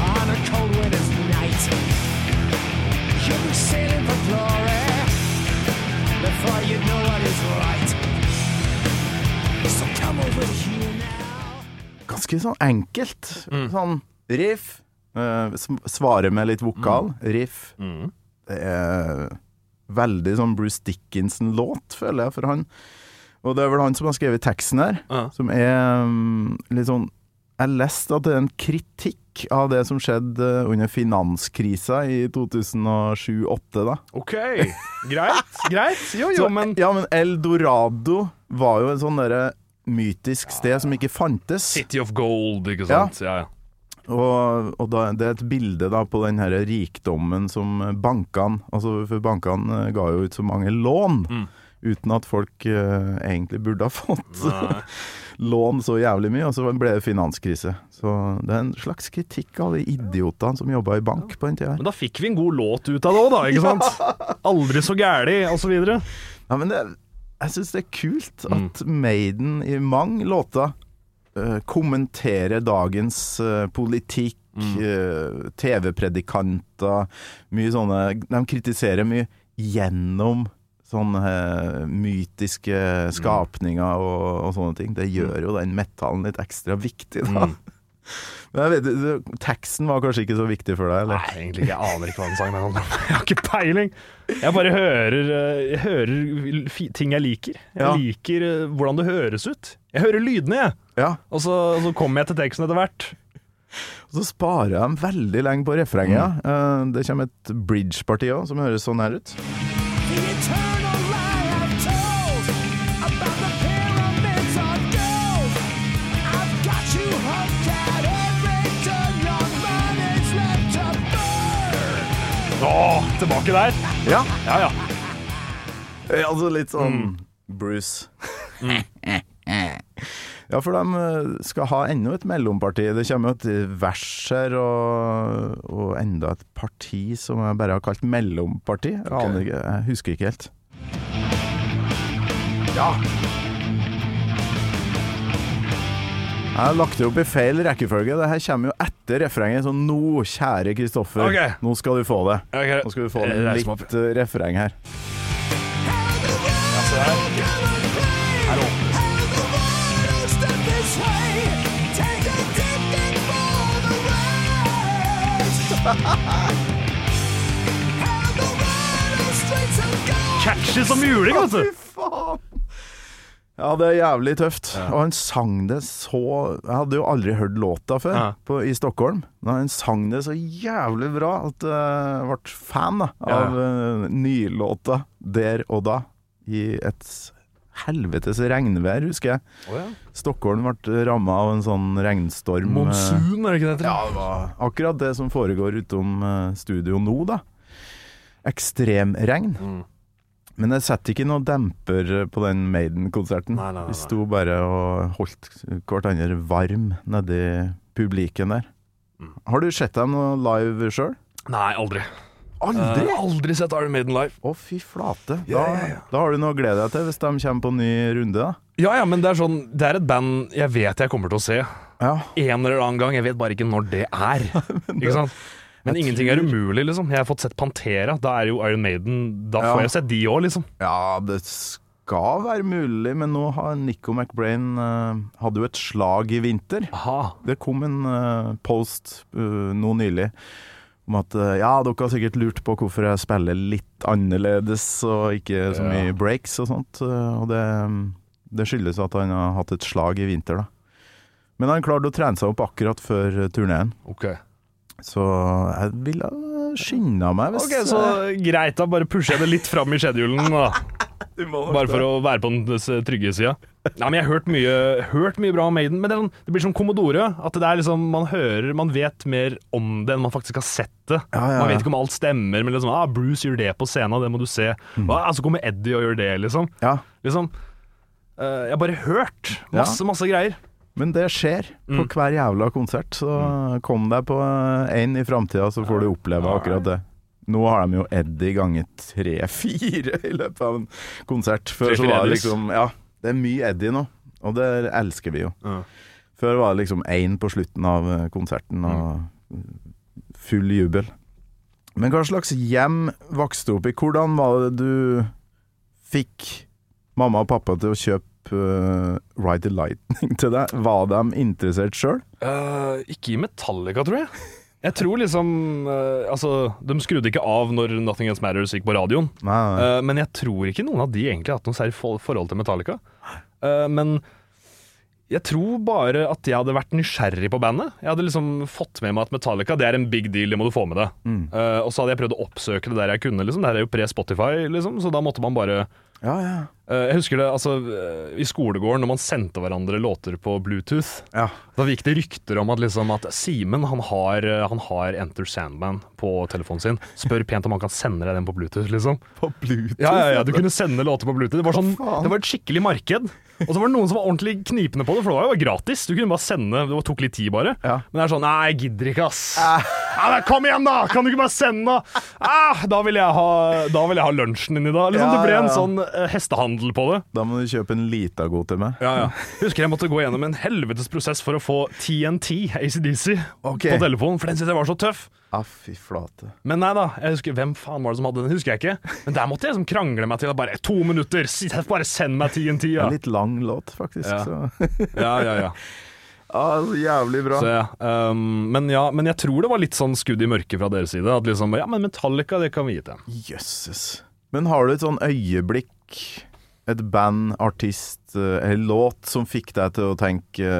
on a cold winter's night. You'll be sailing for glory before you know what is right. So come over here now. Ganske sånn enkelt. Sånn riff. Uh, Svare med litt vokal. Riff. Mm. Det er veldig sånn Bruce Dickinson-låt, føler jeg, for han. Og det er vel han som har skrevet teksten her, Ja. som er um, litt sånn Jeg leste at det er en kritikk av det som skjedde under finanskrisa i 2007-2008, da. OK, greit. greit. Jo, jo, Så, men Ja, men Eldorado var jo en sånn derre mytisk sted som ikke fantes. City of Gold, ikke sant? Ja, ja. Og, og da, det er et bilde da på den her rikdommen som bankene Altså, for bankene eh, ga jo ut så mange lån. Mm. Uten at folk uh, egentlig burde ha fått lån så jævlig mye, og så ble det finanskrise. Så det er en slags kritikk av de idiotene som jobba i bank på den tida. Men da fikk vi en god låt ut av det òg, da. ikke sant? Aldri så gæli, videre. Ja, men det, jeg syns det er kult Mm. at Maiden i mange låter uh, kommenterer dagens uh, politikk, Mm. TV-predikanter, mye sånne De kritiserer mye gjennom sånne eh, mytiske skapninger og, og sånne ting. Det gjør jo den metallen litt ekstra viktig, da. Mm. Men jeg vet, teksten var kanskje ikke så viktig for deg, Eller? Nei, egentlig ikke. Jeg aner ikke hva den sangen handler om. Jeg har ikke peiling. Jeg bare hører, eh, jeg hører ting jeg liker. Jeg Ja. liker eh, hvordan det høres ut. Jeg hører lydene, jeg. Ja. Og så, så kommer jeg til teksten etter hvert. Og så sparer de veldig lenge på refrenget. Mm. det kommer et bridge-parti òg, som høres sånn her ut. Åh, tilbake der. Ja, Ja, ja. Eh, Altså litt sånn Bruce. ja, for de eh, skal ha enda et mellomparti. Det kommer jo et vers her, og, og enda et parti som jeg bare har kalt mellomparti. Jeg jeg husker ikke helt. Ja! Jeg har lagt det opp i feil rekkefølge. Det her kommer jo etter refrenget. Så nå, kjære Kristoffer, okay. nå skal du få det. Okay. Nå skal du få opp. litt eh, refreng her. Se her. Her Catchy som juling, vet du! Ja, det er jævlig tøft. Og han sang det så Jeg hadde jo aldri hørt låta før Ja. på, i Stockholm. Men han sang det så jævlig bra at jeg ble fan da, Ja. av uh, nylåta der og da. I et helvetes regnvær, husker jeg. Oh, ja. Stockholm ble ramma av en sånn regnstorm. eh, Monsun, er det ikke det? Ja, det var akkurat det som foregår utom eh, studio nå, da. Ekstremregn. Mm. Men jeg setter ikke noe demper på den Maiden-konserten. Vi sto bare og holdt hverandre varm nedi publiken der. Mm. Har du sett dem noe live sjøl? Nei, aldri. Aldri! Uh, aldri sett Iron Maiden live. Å, fy flate. Da, yeah, yeah, yeah. da har du noe å glede deg til hvis de kommer på en ny runde, da. Ja, ja, men det er sånn Det er et band jeg vet jeg kommer til å se Ja. en eller annen gang. Jeg vet bare ikke når det er. Ikke sant? Men Jeg ingenting tror- er umulig, liksom. Jeg har fått sett Pantera. Da er jo Iron Maiden Da Ja. får jeg sett de òg, liksom. ja, det skal være mulig, men nå har Nico McBrain uh, hadde jo et slag i vinter. Aha. Det kom en uh, post uh, nå nylig om at ja, dere har sikkert lurt på hvorfor jeg spiller litt annerledes og ikke så Ja. mye breaks og sånt. og det, det skyldes at han har hatt et slag i vinter, da. Men han klarte å trene seg opp akkurat før turneen, Ok, så jeg ville skynda meg hvis Ok, så greit, da bare pusher jeg det litt fram i schedulen, da. Bare for å være på den trygge sida. Nei, men jeg har hørt mye, hørt mye bra om Maiden, men det, er sånn, det blir som Commodore. At det er liksom, man hører, man vet mer om det enn man faktisk har sett det. Ja, ja, Man vet ikke om alt stemmer, men liksom, ah, Bruce gjør det på scenen, det må du se. Mm. Ah, så kommer Eddie og gjør det, liksom. Ja, liksom uh, jeg har bare hørt masse, masse greier. Men det skjer på Mm. hver jævla konsert, så kom deg på én i framtida, så får du oppleve akkurat det. Nå har de jo Eddie ganger tre-fire i løpet av en konsert. Før så var det liksom Ja, det er mye Eddie nå, og det elsker vi jo. Før var det liksom én på slutten av eh, konserten, og full jubel. Men hva slags hjem vokste du opp i? Hvordan var det du fikk mamma og pappa til å kjøpe eh, Ride the Lightning til deg? Var de interessert sjøl? Uh, ikke i Metallica, tror jeg. Jeg tror liksom uh, Altså, de skrudde ikke av når Nothing Else Matters gikk på radioen. Nei, nei. Uh, men jeg tror ikke noen av de egentlig har hatt noe særlig for forhold til Metallica. Eh, men jeg tror bare at jeg hadde vært nysgjerrig på bandet. Jeg hadde liksom fått med meg at Metallica det er en big deal, det må du få med deg. Mm. Uh, og så hadde jeg prøvd å oppsøke det der jeg kunne, liksom. Det her er jo pre-Spotify, liksom, så da måtte man bare Ja, ja. eh, Jeg husker det altså eh, i skolegården når man sendte hverandre låter på Bluetooth. ja. Da gikk det rykter om at, liksom, at Simen han har, han har Enter Sandman på telefonen sin. Spør pent om han kan sende deg den på Bluetooth, liksom. På Bluetooth? Ja, ja, ja, Du kunne sende låter på Bluetooth. Det var, sånn, det var et skikkelig marked. Og så var det noen som var ordentlig knipende på det, for det var jo gratis. Du kunne bare sende, Det tok litt tid, bare. Ja. Men det er sånn Nei, jeg gidder ikke, ass. Ja, men kom igjen, da! Kan du ikke bare sende, da? Ah, da vil jeg ha, da vil jeg ha lunsjen din i dag. Liksom, Ja, det ble en sånn eh, hestehandel på det. Da må du kjøpe en Litago til meg. Ja, ja. Husker jeg måtte gå gjennom en helvetes prosess for å få TNT, ACDC, okay. på telefonen, for den syntes jeg var så tøff. Ah, fy flate. Men nei da, jeg husker hvem faen var det som hadde den, husker jeg ikke. Men der måtte jeg liksom krangle meg til det. bare to minutter, bare send meg TNT, ja. En litt lang låt, faktisk. Ja. Så. Ja, ja, ja. ah, så jævlig bra. Så, ja. Um, men ja, men jeg tror det var litt sånn skudd i mørket fra deres side. At liksom, ja, men Metallica, det kan vi gi til. Jøsses. Men har du et sånn øyeblikk, et band, artist eh, eller låt som fikk deg til å tenke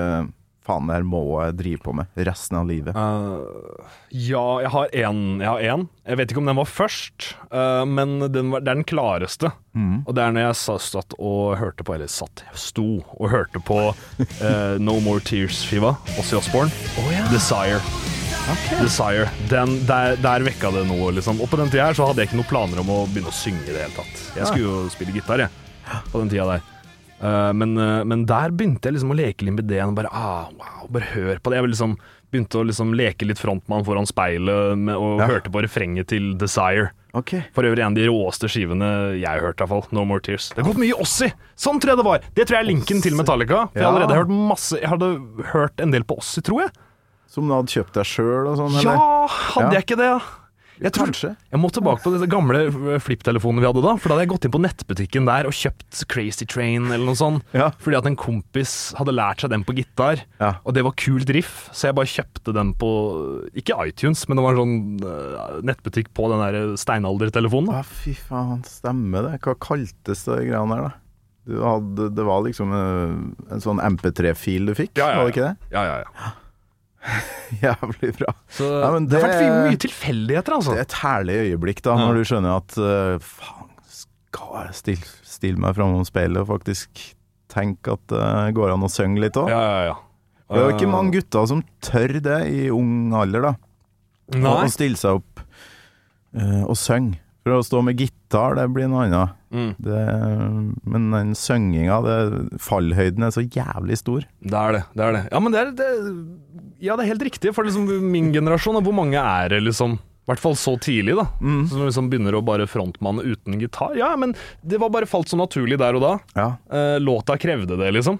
Faen, det her må jeg drive på med resten av livet. Uh, ja, jeg har én. Jeg har én. Jeg vet ikke om den var først, uh, men den var, det er den klareste. Mm. Og det er når jeg satt og hørte på, eller satt, sto og hørte på uh, No More Tears-skiva, Ossie Osbourne. Desire. Desire. Den, der, der vekka det noe, liksom. Og på den tida her så hadde jeg ikke noen planer om å begynne å synge i det hele tatt. Jeg skulle jo spille gitar, jeg, på den tida der. Uh, men, uh, men der begynte jeg liksom å leke litt med det. Bare, ah, wow, bare hør på det. Jeg liksom begynte å liksom leke litt frontmann foran speilet med, og Ja. hørte på refrenget til Desire. Okay. For øvrig en av de råeste skivene jeg har hørt, i hvert fall. No More Tears. Det har gått mye Ossi! Sånn tror jeg det var. Det tror jeg er linken til Metallica. For jeg, allerede har hørt masse, jeg hadde hørt en del på Ossi, tror jeg. Som du hadde kjøpt deg sjøl og sånn, eller? Ja, hadde Ja. jeg ikke det? ja? Jeg tror, Kanskje. Jeg må tilbake på den gamle flipptelefonen vi hadde da. For da hadde jeg gått inn på nettbutikken der og kjøpt Crazy Train eller noe sånt. Ja. Fordi at en kompis hadde lært seg den på gitar, Ja. og det var kult riff. Så jeg bare kjøpte den på Ikke iTunes, men det var en sånn eh, nettbutikk på den der steinaldertelefonen. Ja, fy faen, stemmer det. Hva kaltes det greiene der, da? Du hadde, det var liksom eh, en sånn MP3-fil du fikk, var det ikke det? Ja, ja, ja. Jævlig bra. Så Ja, men det, har vært mye- tilfeldigheter, altså. Det er et herlig øyeblikk da, når du skjønner at uh, faen, skal jeg stille, stille meg framom speilet og faktisk tenke at det går an å synge litt òg? Ja, ja, ja. Det er jo ikke Eh, mange gutter som tør det i ung alder, da. Nei. å stille seg opp uh, og synge. For å stå med gitar, det blir noe annet. Mm, Det, men den synginga, fallhøyden er så jævlig stor. det er det. det er det. Ja, men det er, det, ja, det er helt riktig. For liksom min generasjon, hvor mange er det liksom i hvert fall så tidlig, da. Mm. Som liksom begynner å bare frontmanne uten gitar. Ja, men det var bare falt så naturlig der og da. Ja. Eh, låta krevde det, liksom.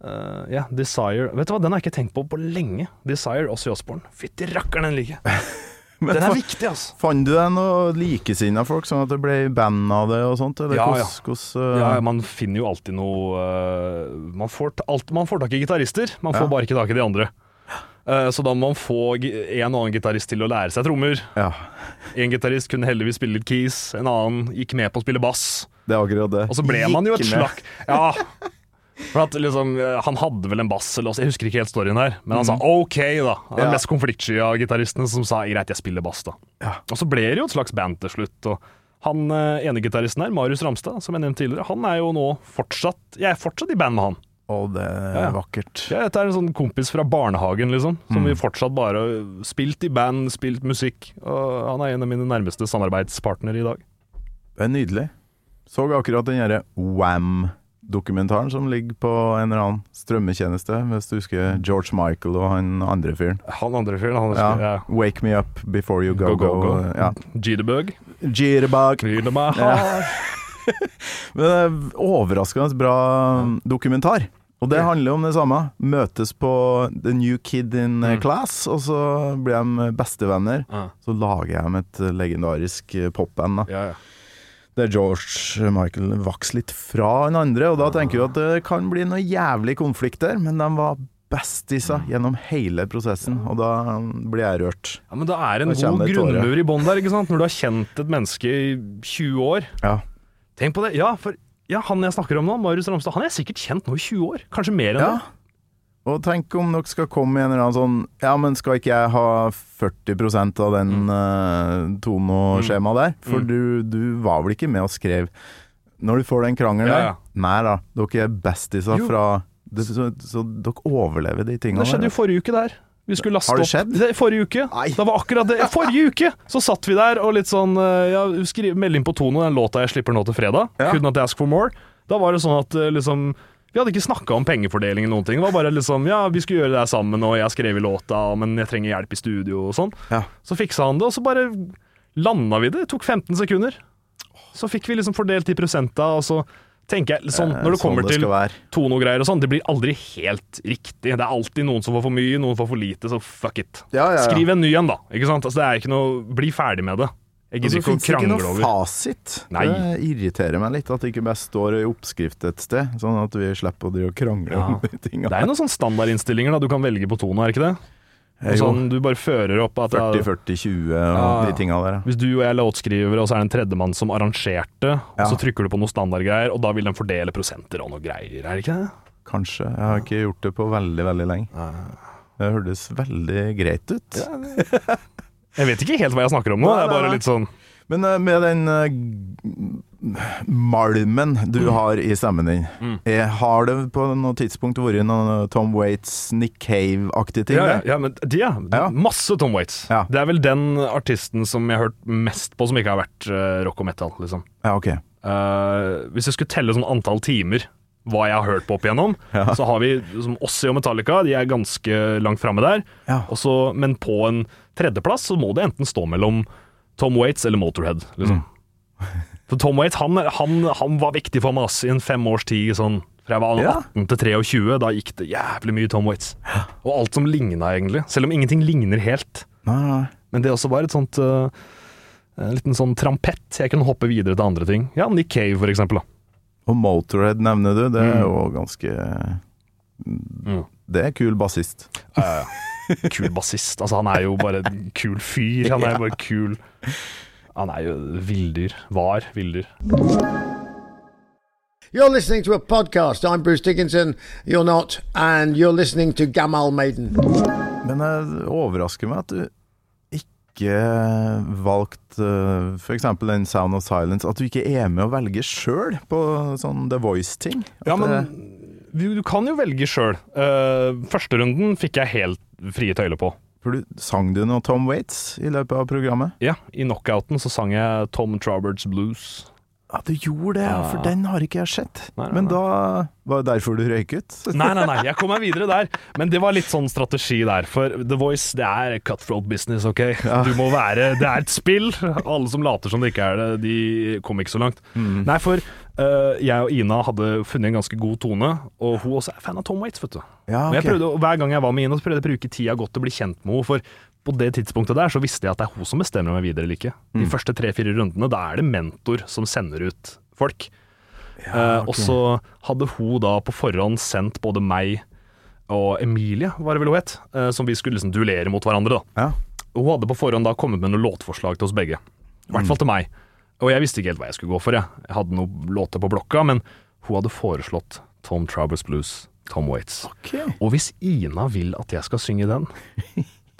Uh, ja, Desire Vet du hva, den har jeg ikke tenkt på på lenge. Desire, Ossie Osborne. Fytti rakkeren, den liker jeg. Men Den er viktig, altså. Fant du deg noe likesinna folk, sånn at det ble band av det og sånt? Eller Ja, hos, ja. Hos, uh... Ja, man finner jo alltid noe uh, man, får alt, man får tak i gitarister, man får bare ikke tak i de andre. Eh, så da må man få en og annen gitarist til å lære seg trommer. ja, En gitarist kunne heldigvis spille litt keys, en annen gikk med på å spille bass. det er akkurat det. Og så ble man jo et Gikk Ja. For at liksom, eh, Han hadde vel en bass, eller også, jeg husker ikke helt storyen her, men han sa Mhm. OK, da. Den Ja. mest konfliktsky av gitaristene som sa greit, jeg spiller bass, da. Ja. Og så ble det jo et slags band til slutt. og han eh, ene gitaristen her, Marius Ramstad, som jeg nevnte tidligere, han er jo nå fortsatt Jeg er fortsatt i band med han. Å, det er Ja, ja. vakkert. Ja, Dette er en sånn kompis fra barnehagen, liksom. Som Mm. vi fortsatt bare spilt i band, spilt musikk. Og han er en av mine nærmeste samarbeidspartnere i dag. Det er nydelig. Så akkurat den derre Wam-dokumentaren som ligger på en eller annen strømmetjeneste, hvis du husker George Michael og han andre fyren. Han andre fyren, han Ja. ja. 'Wake me up before you go, Go, go'. go, go. Ja. Jitterbug. Jitterbug. Ja. Men det er overraskende bra dokumentar. Og det handler om det samme. Møtes på The New Kid in Mm. Class, og så blir de bestevenner. Ja. Så lager de et legendarisk popband. da Ja, ja. Der George Michael vokser litt fra den andre, og da tenker du at det kan bli noe jævlig konflikt der, men de var bestiser gjennom hele prosessen, og da blir jeg rørt. ja, Men det er en god grunnmur i bånn der, ikke sant? Når du har kjent et menneske i 20 år. Ja. Tenk på det. Ja, for ja, han jeg snakker om nå, Marius Ramstad, han er sikkert kjent nå i 20 år. Kanskje mer enn ja. det. Og tenk om dere skal komme i en eller annen sånn Ja, men skal ikke jeg ha 40% av den mm. tonoskjemaet der? For Mm. du, du var vel ikke med og skrev Når du får den krangelen Ja, der ja. Nei da, dere er bestiser fra det, så, så dere overlever de tingene der. Det skjedde jo forrige uke der. Vi skulle laste Har det opp skjedd? Det, Forrige uke. Nei. Det var akkurat det. Forrige uke så satt vi der og litt sånn eh, ja, skriv, Meld inn på Tono, den låta jeg slipper nå til fredag. Ja. Couldn't ask for more. Da var det sånn at eh, liksom Vi hadde ikke snakka om pengefordeling eller noen ting. Det var bare liksom Ja, vi skulle gjøre det her sammen, og jeg har skrevet låta, men jeg trenger hjelp i studio og sånn. Ja. Så fiksa han det, og så bare landa vi det. Det tok 15 sekunder. Så fikk vi liksom fordelt de prosenta, og så tenker jeg sånn Når det kommer sånn det til tonogreier og sånn, det blir aldri helt riktig. Det er alltid noen som får for mye, noen får for lite, så fuck it. Ja, ja. Skriv en ny en, da. Ikke sant? Altså, det er ikke noe Bli ferdig med det. Jeg gidder ikke å finnes det ikke krangle noe fasit. Nei. Det irriterer meg litt at det ikke bare står i oppskrift et sted, sånn at vi slipper å krangle Ja. om de tingene. Det er noen sånne standardinnstillinger da du kan velge på Tono, er det ikke det? Eh, sånn, du bare fører opp at 40-40-20 og Ja. de tinga der. Hvis du og jeg er låtskrivere, og så er det en tredjemann som arrangerte, Ja. så trykker du på noen standardgreier, og da vil den fordele prosenter og noe greier, er det ikke det? Kanskje. Jeg har ikke gjort det på veldig, veldig lenge. Det hørtes veldig greit ut. Jeg vet ikke helt hva jeg snakker om nå, Nei, det er bare nei. litt sånn Men uh, med den uh, malmen du har i stemmen din, Mm. jeg har det på noe tidspunkt vært noe Tom Waits, Nick Cave-aktige ting? ja, ja, ja, men de, ja. Ja. Masse Tom Waits. Ja. Det er vel den artisten som jeg har hørt mest på som ikke har vært uh, rock og metal, liksom. Ja, ok. Eh, hvis jeg skulle telle sånn antall timer hva jeg har hørt på opp igjennom, Ja. så har vi som Ossi og Metallica, de er ganske langt framme der. Ja. Også, men på en tredjeplass så må det enten stå mellom Tom Waits eller Motorhead, liksom. Mm. For Tom Waits, han, han, han var viktig for meg ass, i en fem års tid, sånn. Fra jeg var Ja. 18 til 23, da gikk det jævlig mye Tom Waits. Og alt som ligna, egentlig. Selv om ingenting ligner helt. Nei, nei. Men det også var et sånt uh, En liten sånn trampett. Jeg kunne hoppe videre til andre ting. Ja, Nick Cave, for eksempel. Da. Og Motorhead nevner du, det er Mm. jo ganske Mm. Det er kul bassist. Eh, kul bassist. Altså, han er jo bare en kul fyr. Han er jo bare kul Han er jo villdyr. Var villdyr. You're listening to a podcast. I'm Bruce Dickinson. You're not. And you're listening to Gamal Maiden. Men det overrasker meg at du ikke valgte uh, f.eks. den Sound of Silence. At du ikke er med og velger sjøl på sånn The Voice-ting. Ja, men du, du kan jo velge sjøl. Uh, første runden fikk jeg helt frie tøyler på. For du, Sang du noe Tom Waits i løpet av programmet? Ja, I knockouten så sang jeg Tom Troberts Blues. Ja, du gjorde det, ja, for Ja. den har ikke jeg sett. Nei, nei, Men nei. da var det derfor du røyk ut? Nei, nei, nei, jeg kom meg videre der. Men det var litt sånn strategi der. For The Voice, det er cutthroat business, OK? Du må være Det er et spill. Alle som later som det ikke er det, de kom ikke så langt. Nei, for uh, jeg og Ina hadde funnet en ganske god tone, og hun også er fan av Tom Waits, vet du. Ja, jeg prøvde, Hver gang jeg var med så prøvde jeg å bruke tida godt til å bli kjent med henne. For på det tidspunktet der så visste jeg at det er hun som bestemmer meg videre eller ikke. De første tre-fire rundene, da er det mentor som sender ut folk. Eh, Og så hadde hun da på forhånd sendt både meg og Emilie, var det vel hun het, eh, som vi skulle liksom duellere mot hverandre. da. Ja. Hun hadde på forhånd da kommet med noen låtforslag til oss begge. I hvert fall til meg. Og jeg visste ikke helt hva jeg skulle gå for. Jeg, jeg hadde noen låter på blokka, men hun hadde foreslått Tom Travers Blues, Tom Waits. Okay. Og hvis Ina vil at jeg skal synge den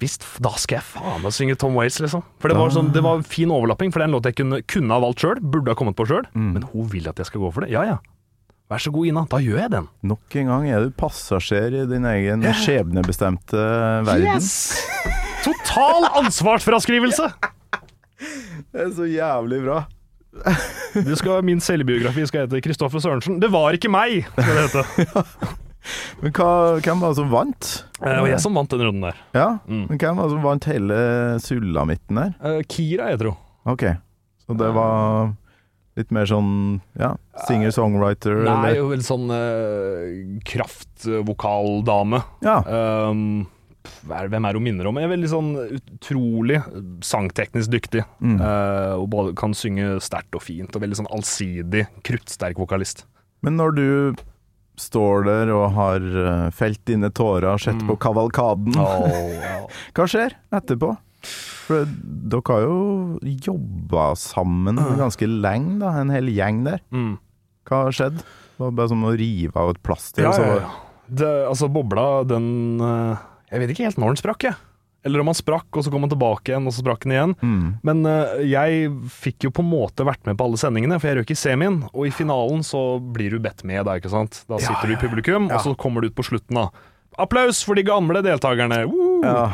Visst, da skal jeg faen meg synge Tom Waits, liksom. For det var, sånn, det var fin overlapping, for det er en låt jeg kunne, kunne ha valgt sjøl, burde ha kommet på sjøl, men hun vil at jeg skal gå for det. Ja ja. Vær så god, Ina, da gjør jeg den. Nok en gang er du passasjer i din egen skjebnebestemte verden. Yes! Total ansvarsfraskrivelse! Det er så jævlig bra. Du skal, min selvbiografi skal hete Kristoffer Sørensen. Det var ikke meg, skal det hete. Men hva, hvem var det som vant? Det var jeg som vant den runden der. Ja, Mm. men hvem var det som vant hele sulamitten der? Uh, Kira, jeg tror. Ok, så det var litt mer sånn, ja, singer-songwriter? Nei, eller? jo vel sånn uh, kraftvokaldame. Ja, Um, hvem er hun minner om? Jeg er veldig sånn utrolig sangteknisk dyktig. Mm. Uh, og både kan synge sterkt og fint, og veldig sånn allsidig, kruttsterk vokalist. men når du står der og har eh, felt dine tårer og sett Mm. på kavalkaden, hva skjer etterpå? For dere har jo jobba sammen ganske lenge, da, en hel gjeng der. Mm. Hva har skjedd? Det var bare som å rive av et plaster. Ja, ja, ja. Det, altså, bobla, den eh, Jeg vet ikke helt når den sprakk, jeg. Eller om han sprakk, og så kom han tilbake igjen, og så sprakk han igjen. Mm. Men uh, jeg fikk jo på en måte vært med på alle sendingene, for jeg røk i semien. Og i finalen så blir du bedt med da, ikke sant. Da sitter du i publikum, og så kommer du ut på slutten, da. Applaus for de gamle deltakerne! Woo! Ja.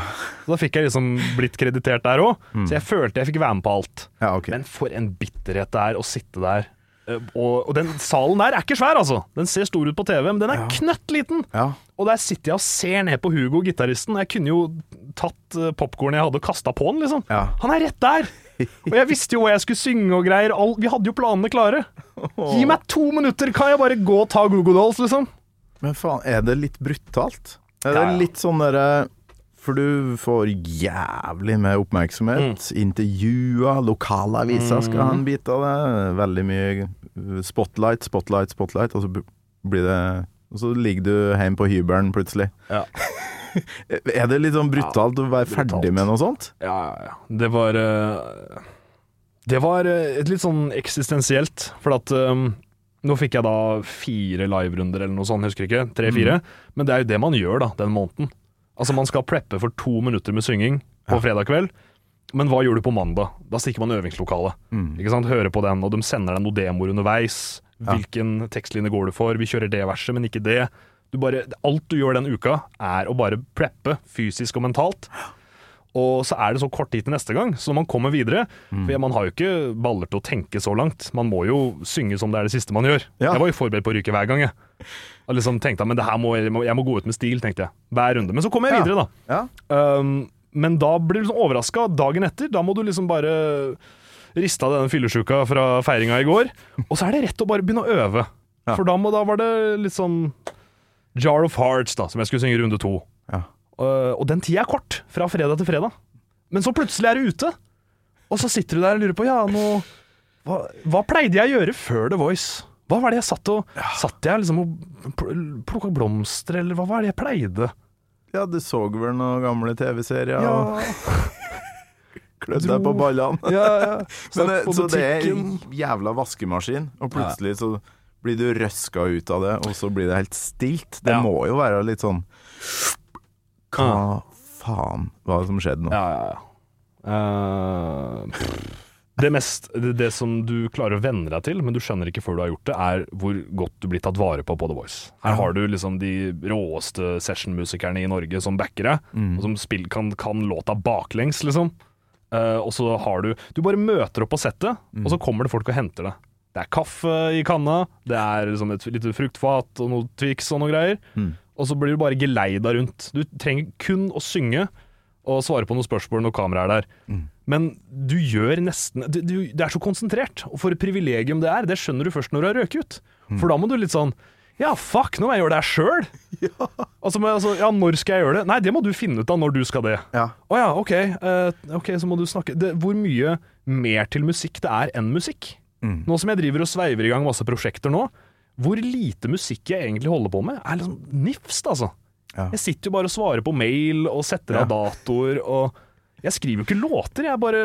Så da fikk jeg liksom blitt kreditert der òg. Så jeg følte jeg fikk være med på alt. ja, ok. Men for en bitterhet det er å sitte der. Eh, Og, og den salen der er ikke svær, altså. Den ser stor ut på TV, men den er knøttliten. Ja. Og der sitter jeg og ser ned på Hugo, gitaristen. Jeg kunne jo tatt uh, popkornet jeg hadde, og kasta på han, liksom. Ja. Han er rett der! Og jeg visste jo hva jeg skulle synge og greier. All, vi hadde jo planene klare. Gi meg to minutter, kan jeg bare gå og ta Google Dolls, liksom? Men faen, er det litt brutalt? Er det Ja, ja. litt sånn derre For du får jævlig med oppmerksomhet. Mm. Intervjuer, lokalaviser skal ha en bit av det. Veldig mye spotlight, spotlight, spotlight, og så blir det Og så ligger du hjemme på hybelen plutselig. Ja. Er det litt sånn brutalt å være brutalt. ferdig med noe sånt? Ja, ja, ja. Det var eh, Det var eh, litt sånn eksistensielt, for at um, nå fikk jeg da fire liverunder eller noe sånt, jeg husker ikke. Tre-fire. Men det er jo det man gjør da, den måneden. Altså Man skal preppe for to minutter med synging på fredag kveld. Men hva gjør du på mandag? Da stikker man i øvingslokalet. Ikke sant? Hører på den, og de sender deg noen demoer underveis. Hvilken tekstlinje går du for? Vi kjører det verset, men ikke det. Du bare, alt du gjør den uka, er å bare preppe fysisk og mentalt. Og så er det så kort tid til neste gang, så man kommer videre For man har jo ikke baller til å tenke så langt. Man må jo synge som det er det siste man gjør. Ja. Jeg var jo forberedt på å ryke hver gang, jeg. Og liksom tenkte men det her må, jeg, må, gå ut med stil, tenkte jeg. Hver runde. Men så kommer jeg videre, da. Ja. Um, men da blir du liksom overraska dagen etter. Da må du liksom bare riste av denne fyllesyka fra feiringa i går. Og så er det rett å bare begynne å øve. Ja. For da, må, da var det litt sånn Jar of Hearts, da, som jeg skulle synge i runde to. Ja. Uh, og den tida er kort, fra fredag til fredag. Men så plutselig er du ute, og så sitter du der og lurer på Ja, nå hva, hva pleide jeg å gjøre før The Voice? Hva var det jeg satt og Satt jeg liksom og plukka blomster, eller hva var det jeg pleide? Ja, du så vel noen gamle TV-serier Ja, og klødde deg på ballene. ja, ja. Men det, så det er en jævla vaskemaskin, og plutselig så blir du røska ut av det, og så blir det helt stilt. Det Ja. må jo være litt sånn Hva faen var det som skjedde nå? Ja, ja, ja. Pff. Det, mest, det, som du klarer å venne deg til, men du skjønner ikke før du har gjort det, er hvor godt du blir tatt vare på på The Voice. Her har du liksom de råeste sessionmusikerne i Norge som backer deg, og som spill, kan, kan låta baklengs, liksom. Uh, og så har du Du bare møter opp på settet, og så kommer det folk og henter deg. Det er kaffe i kanna, det er liksom et lite fruktfat og noe Twix og noe greier. Og så blir du bare geleida rundt. Du trenger kun å synge og svare på noen spørsmål når kameraet er der. Men du gjør nesten du, du, Det er så konsentrert, og for et privilegium det er, det skjønner du først når du har røket ut. For da må du litt sånn Ja, fuck, nå må jeg gjøre det her sjøl! Altså, altså, ja, når skal jeg gjøre det? Nei, det må du finne ut av når du skal det. Ja. Å ja, ok. Uh, ok, så må du snakke det, Hvor mye mer til musikk det er enn musikk? Nå som jeg driver og sveiver i gang masse prosjekter nå, hvor lite musikk jeg egentlig holder på med, er liksom nifst, altså. Ja. Jeg sitter jo bare og svarer på mail og setter av Ja. datoer og Jeg skriver jo ikke låter, jeg bare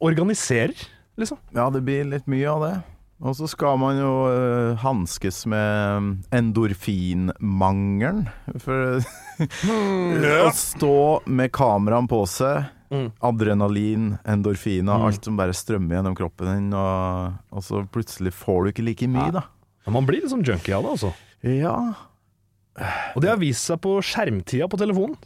organiserer, liksom. Ja, det blir litt mye av det. Og så skal man jo uh, hanskes med endorfinmangelen. For å stå med kameraene på seg, Mm. adrenalin, endorfiner, alt som bare strømmer gjennom kroppen din, og, og så plutselig får du ikke like mye, da. Ja, man blir sånn junkie av det, altså. Ja. Og det har vist seg på skjermtida på telefonen.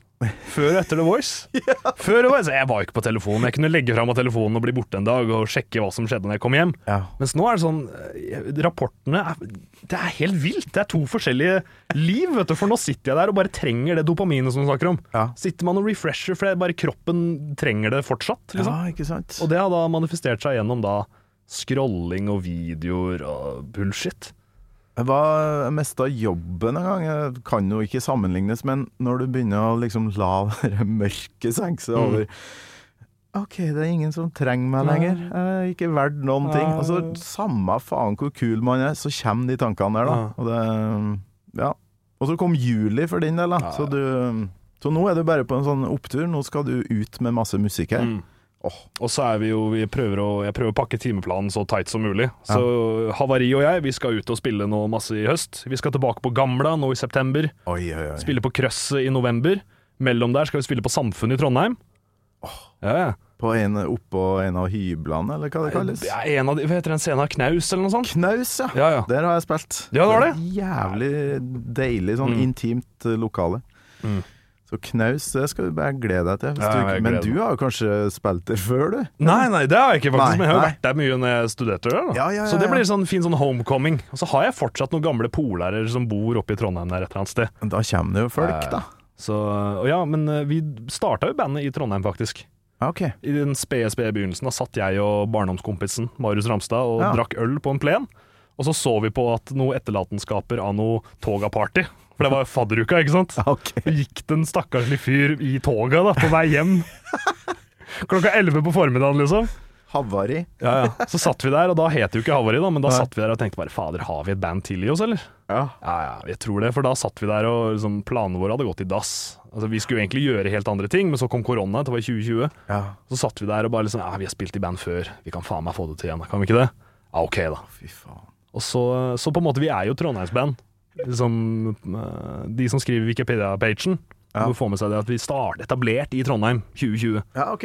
Før og etter The Voice. Før The Voice, Jeg var ikke på telefonen. Jeg kunne legge fra av telefonen og bli borte en dag og sjekke hva som skjedde når jeg kom hjem. ja. Mens nå er det sånn eh, Rapportene er, Det er helt vilt. Det er to forskjellige liv, vet du. For nå sitter jeg der og bare trenger det dopaminet som du snakker om. Ja. Sitter man og refresher, for det er bare kroppen trenger det fortsatt. Liksom. ja, ikke sant? Og det har da manifestert seg gjennom da scrolling og videoer og bullshit. Jeg av jobben en gang. Det kan jo ikke sammenlignes, men når du begynner å liksom la det mørket senke seg Mm. OK, det er ingen som trenger meg lenger. Jeg er ikke verdt noen ting. Altså, Samme faen hvor kul man er, så kommer de tankene der, da. Og det Ja. Og så kom juli for din del, da. Så, du, så nå er du bare på en sånn opptur. Nå skal du ut med masse musikk her. Mm. Og så er vi jo vi prøver å, Jeg prøver å pakke timeplanen så tight som mulig. Så Havari og jeg vi skal ut og spille nå masse i høst. Vi skal tilbake på Gamla nå i september. Oi, oi, oi. Spille på Krøsset i november. Mellom der skal vi spille på Samfunnet i Trondheim. Ja, ja. På en, oppå en av hyblene, eller hva det kalles? Er en av de, heter den scenen? Knaus, eller noe sånt? Knaus, ja. Ja, ja. Der har jeg spilt. Ja, det var det. det Jævlig deilig, sånn Mm. intimt eh, lokale. Mm. Så knaus, det skal du bare glede deg til. Ja, du, men du har jo kanskje spilt der før, du? Nei, nei, det har jeg ikke faktisk, Nei, men jeg har nei. vært der mye når jeg studerte der. Ja, ja, Så det blir sånn fin sånn homecoming. Og så har jeg fortsatt noen gamle polærere som bor oppe i Trondheim der et eller annet sted. Da kommer det jo folk, Eh, da. Så, og ja, men eh, vi starta jo bandet i Trondheim, faktisk. Okay. I den spede, spede begynnelsen da satt jeg og barndomskompisen Marius Ramstad og drakk øl på en plen. Og så så vi på at noe etterlatenskaper av noe toga-party. For det var fadderuka, ikke sant? Ja, ok. Så gikk det en stakkarslig fyr i toga da, på vei hjem. Klokka elleve på formiddagen, liksom. Havari. Ja, ja. Så satt vi der, og da het det jo ikke Havari, da, men da ja. satt vi der og tenkte bare fader, har vi et band til i oss, eller? Ja. Ja, ja, jeg tror det, for da satt vi der og liksom, planene våre hadde gått i dass. Altså, vi skulle jo egentlig gjøre helt andre ting, men så kom korona, det var i 2020. ja. Så satt vi der og bare liksom Ja, vi har spilt i band før, vi kan faen meg få det til igjen, kan vi ikke det? Ja, ok, da. Fy faen. Og så, så på en måte, vi er jo Trondheimsband. Liksom, eh, de som skriver Wikipedia-pagen, Ja. må få med seg det at vi startet etablert i Trondheim 2020. Ja, OK.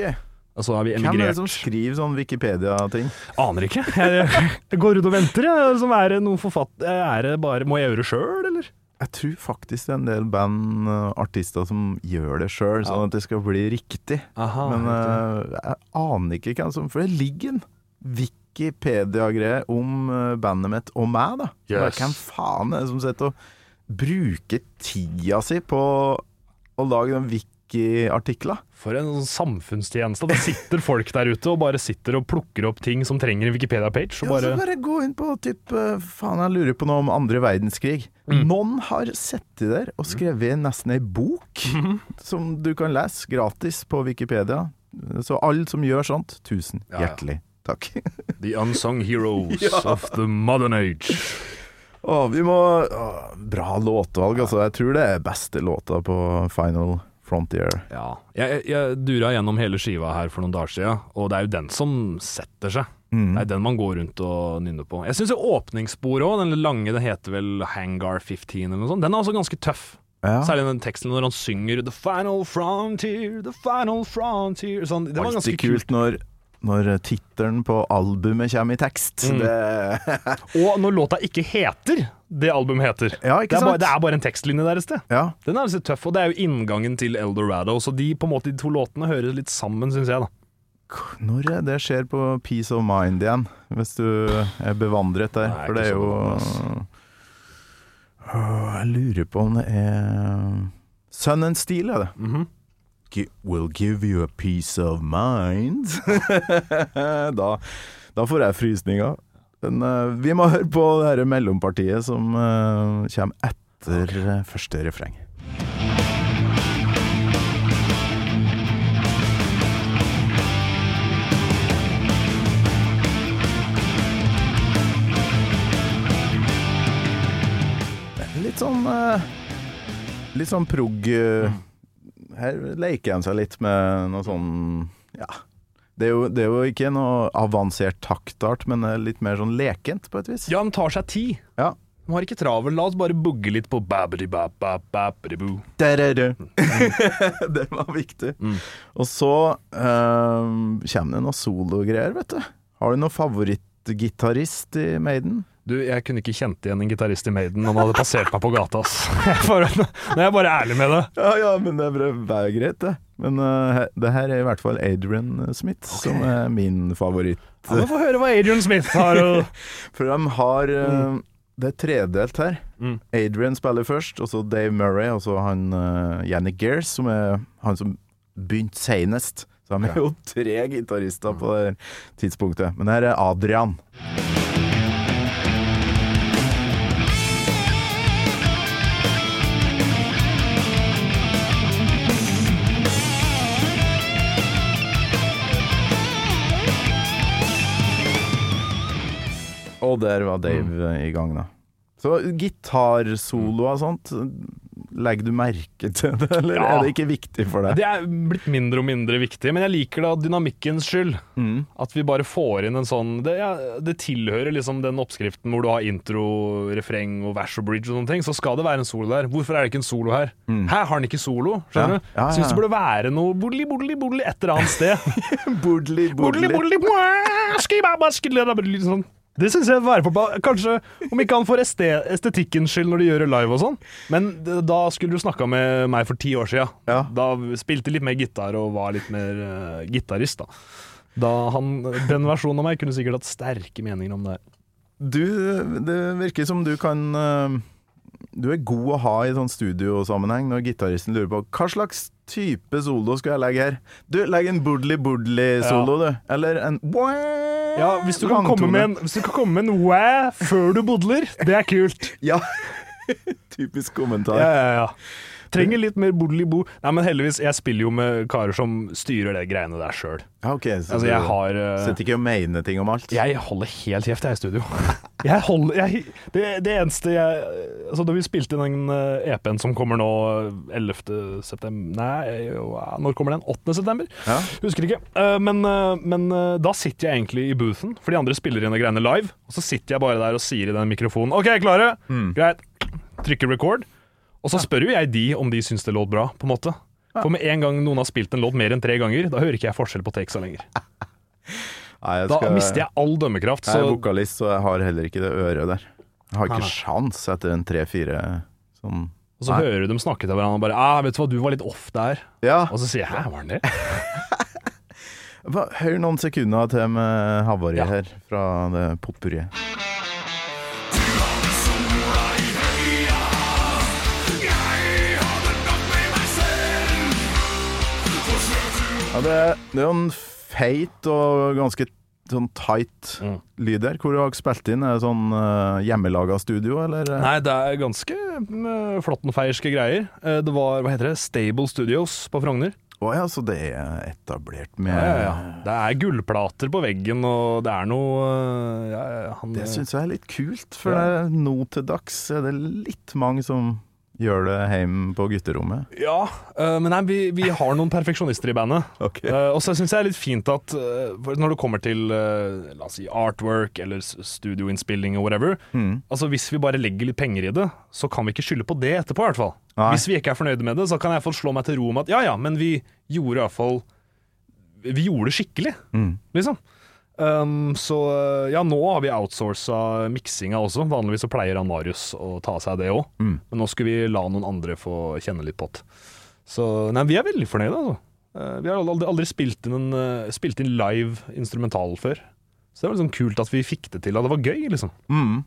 Og så har vi Hvem er det som skriver sånn Wikipedia-ting? Aner ikke. Jeg, jeg går ut og venter. Jeg. Som er det noen forfatter? Er det bare Må jeg gjøre det sjøl, eller? Jeg tror faktisk det er en del band, eh, artister, som gjør det sjøl, sånn at det skal bli riktig. Aha, Men jeg, jeg aner ikke hvem som For det ligger en Wikipedia-greie om eh, bandet mitt og meg, da. Bare, Yes. Hvem faen er det som sitter og bruker tida si på å lage den wiki-artikler? For en sånn samfunnstjeneste. Det sitter folk der ute og bare sitter og plukker opp ting som trenger en Wikipedia-page. Ja, Og så bare bare gå inn på typ eh, Faen, jeg lurer på noe om andre verdenskrig. Mm. Noen har sittet der og skrevet nesten ei bok Mhm. som du kan lese gratis på Wikipedia. Så alle som gjør sånt, tusen Ja, ja. Takk. The unsung heroes Ja. of the modern age. Å, vi må å, Bra låtvalg, altså. Jeg tror det er beste låta på Final Frontier. Ja. Jeg, jeg, dura gjennom hele skiva her for noen dager siden, og det er jo den som setter seg. Mm. Det er den man går rundt og nynner på. Jeg syns åpningssporet òg, den lange, den heter vel Hangar 15 eller noe sånt, den er også ganske tøff. Ja. Særlig den teksten når han synger 'The final frontier, the final frontier' sånn, Det var ganske kult når, når tittelen på albumet kommer i tekst. Mm. Det, Og når låta ikke heter det albumet heter. Ja, det, er bare, det er bare en tekstlinje der et sted. ja. Den er altså tøff, og det er jo inngangen til Eldorado, så de, måte, de to låtene høres litt sammen, syns jeg. da Når er det skjer på Peace of Mind igjen, hvis du er bevandret der? Nei, For det er jo Jeg lurer på om det er Sun and Steel, er det. Mhm. Gi- Will give you a peace of mind. da, da får jeg frysninger. Men uh, vi må høre på det her mellompartiet som uh, kommer etter eh, første refreng. Litt sånn eh, Litt sånn prog eh, Her leker han seg litt med noe sånn Ja. Det er, jo, det er jo ikke noe avansert taktart, men litt mer sånn lekent, på et vis. Ja, han tar seg tid. Ja. De har ikke travel. La oss bare bugge litt på babidi-bap-bap-babidi-boo. det var viktig. Mm. Og så um, kommer det noe sologreier, vet du. Har du noen favorittgitarist i Maiden? Du, jeg kunne ikke kjent igjen en gitarist i Maiden om han hadde passert meg på gata, ass. Nå er jeg bare ærlig med det. Ja, ja, men det er bare greit, det. Men uh, det her er i hvert fall Adrian Smith, som er min favoritt. Ja, men Få høre hva Adrian Smith har å For de har eh, Det er tredelt her. Mm. Adrian spiller først, og så Dave Murray, og så han uh, Yannick Gears, som er han som begynte senest. Så de er jo tre gitarister på det tidspunktet. Men her er Adrian. Og der var Dave mm. i gang, da. Så gitarsoloer og sånt, legger du merke til det, eller Ja. er det ikke viktig for deg? Det er blitt mindre og mindre viktig, men jeg liker det av dynamikkens skyld. Mm. At vi bare får inn en sånn Det, ja, det tilhører liksom den oppskriften hvor du har intro, refreng og vers og bridge og sånne ting. Så skal det være en solo der. Hvorfor er det ikke en solo her? Her har den ikke solo, skjønner Mm. Ja. du? Ja, Syns det burde være noe bodli, bodli, bodli et eller annet sted. Bodli, bodli, bodli, bodli, sånn. Det syns jeg være på Kanskje om ikke han får este estetikkens skyld når de gjør det live og sånn, men da skulle du snakka med meg for ti år sia. Ja. Da spilte litt mer gitar og var litt mer uh, gitarist, da. Da han, Den versjonen av meg kunne sikkert hatt sterke meninger om det. her. Du, det virker som du kan eh, Du er god å ha i sånn studiosammenheng når gitaristen lurer på hva slags type solo skal jeg legge her. Du, legg en bodli-bodli-solo, du. Eller en Ja, hvis du, kan komme med en, hvis du kan komme med en wæ før du bodler, det er kult. Ja. Typisk kommentar. Ja, ja, ja. Trenger litt mer bodli-bo. Nei, men heldigvis, jeg spiller jo med karer som styrer det greiene der sjøl. Okay, ok, så Altså, jeg har uh, sitter ikke og mener ting om alt? Jeg holder helt kjeft, jeg, i studio. Jeg holder jeg, det, det eneste jeg Altså, da vi spilte den eh, EP-en som kommer nå 11. september Nei, når kommer den? 8. september? Ja. Husker ikke. Uh, men uh, men uh, da sitter jeg egentlig i boothen, for de andre spiller inn de greiene live. Og så sitter jeg bare der og sier i den mikrofonen OK, klare? Greit. Trykker record. Og så spør jo jeg de om de syns det låt bra, på en måte. For med en gang noen har spilt en låt mer enn tre ganger, da hører ikke jeg forskjell på takesa lenger. Nei, jeg Da mister jeg all dømmekraft. Jeg er vokalist, så jeg har heller ikke det øret der. Jeg har ikke sjans etter en tre-fire sånn Og så Nei. hører du dem snakke til hverandre og bare ah, 'Vet du hva, du var litt off der.' Ja, Og så sier jeg 'hæ, var han det?' hør noen sekunder til med Havari Ja. her, fra det potpurriet. Ja, det, det er jo en feit og ganske sånn tight Mm. lyd der. Hvor har dere spilt inn? Er det sånn uh, hjemmelaga studio, eller? Nei, det er ganske uh, flåttenfeierske greier. Uh, det var, hva heter det, Stable Studios på Frogner. Å ja, så det er etablert med Ja, ja, ja. Det er gullplater på veggen, og det er noe uh, han, Det syns jeg er litt kult, for nå til dags er det litt mange som gjør det hjemme på gutterommet. Ja, uh, men nei, vi, vi har noen perfeksjonister i bandet. Okay. Uh, og så syns jeg det er litt fint at uh, når det kommer til la oss si artwork eller studioinnspilling og whatever Mm. Altså Hvis vi bare legger litt penger i det, så kan vi ikke skylde på det etterpå. i hvert fall Nei. Hvis vi ikke er fornøyde med det, så kan jeg i slå meg til ro med at ja ja, men vi gjorde iallfall Vi gjorde det skikkelig, Mm. liksom. Um, så øh, ja, nå har vi outsourca miksinga også. Vanligvis så pleier han Marius å ta seg det òg, Mm. men nå skulle vi la noen andre få kjenne litt på det. Så nei, vi er veldig fornøyde, altså. Uh, vi har aldri, aldri spilt, inn en, uh, spilt inn live instrumental før. Så det var liksom kult at vi fikk det til, og det var gøy, liksom. Mm.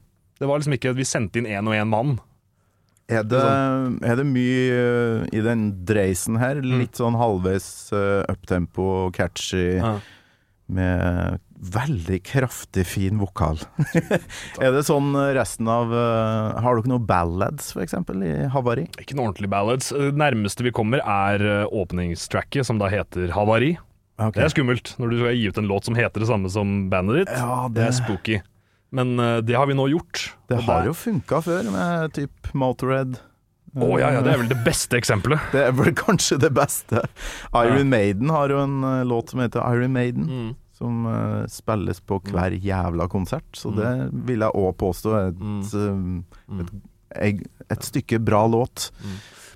Det var liksom ikke at vi sendte inn én og én mann. Er det, er det mye i den dreisen her? Litt sånn halvveis uptempo, catchy, med veldig kraftig, fin vokal. er det sånn resten av uh, Har dere noen ballads, eksempel, i Havari? Ikke noen ordentlige ballads. Det nærmeste vi kommer, er eh, åpningstracket, som da heter Havari. Det er skummelt når du skal gi ut en låt som heter det samme som bandet ditt. Ja, Det er spooky. Men uh, det har vi nå gjort. Det har er- jo funka før, med type Motorhead. Å ja, ja, det er vel det beste eksempelet. Det er vel kanskje det beste. Iron Maiden har jo en eh, låt som heter Iron Maiden. Mm. Som uh, spilles på hver jævla konsert, så det vil jeg òg påstå er et, eh, et, et, et stykke bra låt.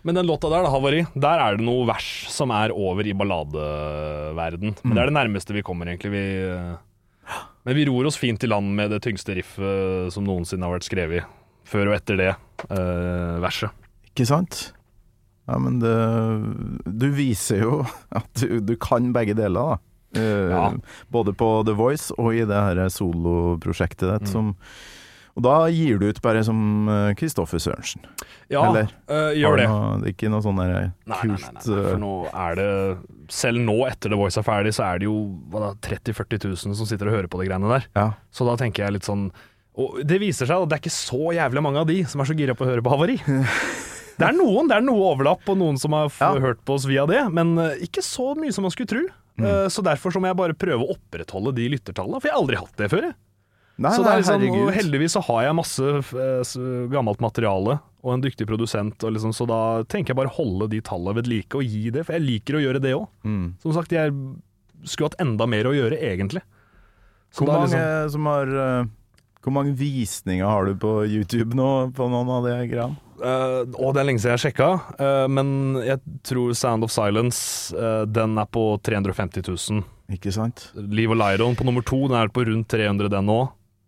Men den låta der, da, Havari, der er det noe vers som er over i balladeverden. Men det er det nærmeste vi kommer, egentlig. Vi, men vi ror oss fint i land med det tyngste riffet som noensinne har vært skrevet. Før og etter det uh, verset. Ikke sant? Ja, men det Du viser jo at du, du kan begge deler, da. Uh, Ja. Både på The Voice og i det her soloprosjektet ditt. Mm. Som, og da gir du ut bare som eh, Kristoffer Sørensen. Ja, Eller? eh, gjør det. noe- det er ikke noe sånn der Nei, nei, nei, kult nei, for eh, nå er det Selv nå, etter The Voice er ferdig, så er det jo 30 000-40 000 som sitter og hører på de greiene der. Ja. Så da tenker jeg litt sånn Og det viser seg at det er ikke så jævlig mange av de som er så gira på å høre på Havari. Det er noen, det er noe overlapp og noen som har Ja. hørt på oss via det, men eh, ikke så mye som man skulle tro. Mm. Eh, Så derfor så må jeg bare prøve å opprettholde de lyttertallene, for jeg har aldri hatt det før. Jeg. Nei, så det er liksom, og heldigvis så har jeg masse eh, gammelt materiale og en dyktig produsent, og liksom, så da tenker jeg bare holde de tallene ved like og gi det, for jeg liker å gjøre det òg. Mm. Som sagt, jeg skulle hatt enda mer å gjøre, egentlig. Så Hvor mange liksom, som har Hvor mange visninger har du på YouTube nå på noen av de greiene? Eh, og det er lenge siden jeg sjekka, uh, men jeg tror Sound of Silence uh, den er på 350 000. Ikke sant? Liv og Lyron på nummer to, den er på rundt 300 den nå.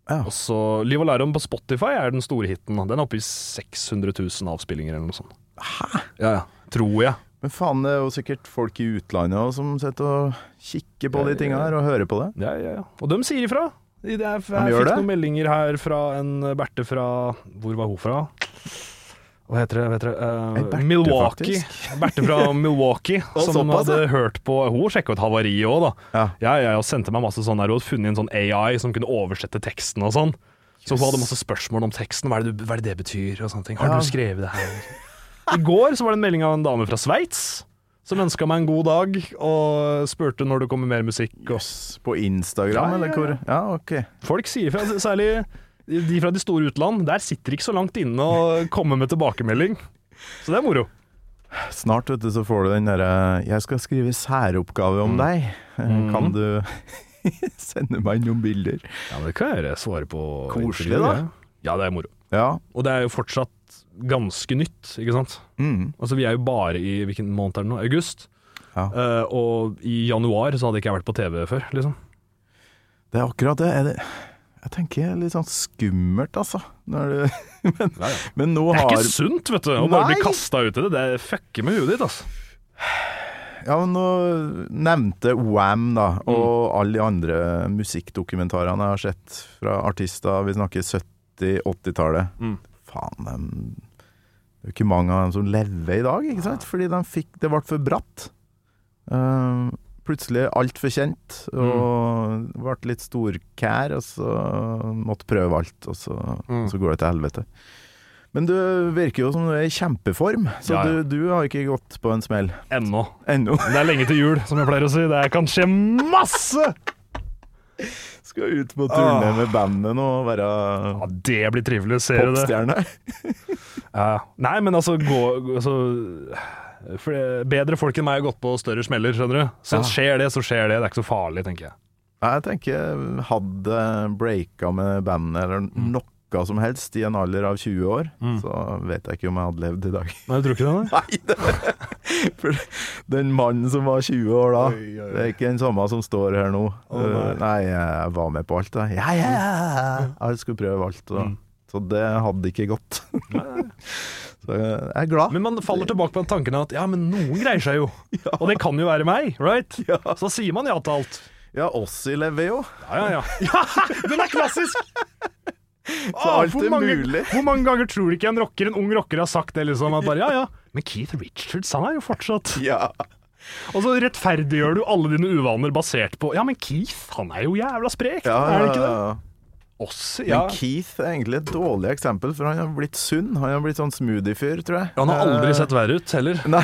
Ja. Og så Liv og Lyron på Spotify er den store hiten. Den er oppe i 600 000 avspillinger eller noe sånt. Hæ? Ja, ja. Tror jeg. Men faen, det er jo sikkert folk i utlandet også som sitter og kikker på de tinga her og hører på det. Ja, ja, ja. Og de sier ifra. Jeg, jeg, jeg fikk noen meldinger her fra en Berthe fra Hvor var hun fra? Hva heter det? Heter det? Uh, Berte, Milwaukee. faktisk. Berte fra Milwaukee, som såpass, hadde hørt på Hun sjekka ut havariet òg, da. Ja. Jeg, jeg, sendte meg masse sånn der, Hun hadde funnet en sånn AI som kunne oversette teksten og sånn. Så hun hadde masse spørsmål om teksten. Hva er det, hva er det, det betyr? Og sånne ting. Har Ja. du skrevet det her? I går så var det en melding av en dame fra Sveits som ønska meg en god dag, og spurte når det kommer mer musikk. Og Jøss. På Instagram, Ja, eller hvor? ja. Ja, ok. Folk sier fra, særlig de fra de store utland. Der sitter ikke så langt inne og kommer med tilbakemelding. Så det er moro. Snart vet du, så får du den derre 'Jeg skal skrive særoppgave om Mm. deg'. Eh, Mm. Kan du sende meg noen bilder? Ja, det kan jeg. Svare på Koselig, da. ja. Ja, det er moro. Ja. Og det er jo fortsatt ganske nytt, ikke sant. Mm. Altså, vi er jo bare i Hvilken måned er det nå? August. Ja. Uh, og i januar så hadde ikke jeg vært på TV før, liksom. Det er akkurat det. Er det jeg tenker er litt sånn skummelt, altså. Når du, men, Ja, ja. men nå Det er har ikke sunt, vet du, å bare bli kasta ut i det. Det fucker med huet ditt, altså. Ja, men nå nevnte Wam, da, Mm. og alle de andre musikkdokumentarene jeg har sett fra artister Vi snakker 70-80-tallet. Mm. Faen, dem Det er jo ikke mange av dem som lever i dag, ikke sant? Fordi de fikk Det ble for bratt. Uh, plutselig altfor kjent, og ble litt storkær, og så måtte prøve alt, og så, Mm. så går det til helvete. Men du virker jo som du er i kjempeform, så Ja, ja. Du, du har ikke gått på en smell Ennå. ennå. Det er lenge til jul, som jeg pleier å si. Det kan skje masse! Skal ut på turné Ah. med bandet nå og være Ja, det blir trivelig. Ser du det? popstjerne. Ja. Nei, men altså, gå altså, Bedre folk enn meg har gått på større smeller, skjønner du. Så Ja. skjer det, så skjer det. Det er ikke så farlig, tenker jeg. Jeg tenker hadde breaka med bandet eller Mm. noe som helst i en alder av 20 år, så vet jeg ikke om jeg hadde levd i dag. Nei, du tror ikke det? Nei, det For den mannen som var 20 år da, det er ikke den samme som står her nå. Oh, nei, jeg var med på alt, da. Ja, ja, ja. Jeg skulle prøve alt. Mm. Så det hadde ikke gått. så jeg er glad. Men man faller tilbake på tanken at ja, men noen greier seg jo. Og det kan jo være meg, right? Så sier man ja til alt. Ja, oss i jo. Ja, ja, ja. ja den er klassisk! Så alt hvor er mange, mulig. Hvor mange ganger tror du ikke en rocker, en ung rocker har sagt det, liksom? At bare ja, ja. Men Keith Richards, han er jo fortsatt Ja. Og så rettferdiggjør du alle dine uvaner basert på Ja, men Keith, han er jo jævla sprek, Ja, er det ikke det? Oss, ja. Men Keith er egentlig et dårlig eksempel, for han har blitt sunn. Han har blitt sånn smoothie-fyr, tror jeg. Han har aldri Eh, sett verre ut, heller. Nei.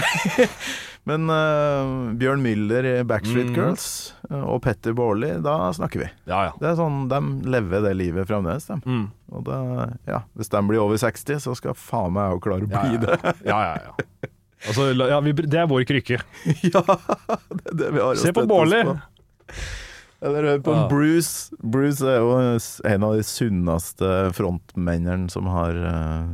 Men uh, Bjørn Müller i Backstreet mm. Girls eh, og Petter Baarli, da snakker vi. Ja, ja. Det er sånn, De lever det livet fremdeles, de. Mm. Og da, ja, hvis de blir over 60, så skal faen meg jeg klare å Ja, bli ja. det. Ja, ja, ja. Altså, ja vi, det er vår krykke. ja, det er det vi har å Se på støtte oss Baarli. på. På Ja. Bruce. Bruce er jo en av de sunneste frontmennene som har eh,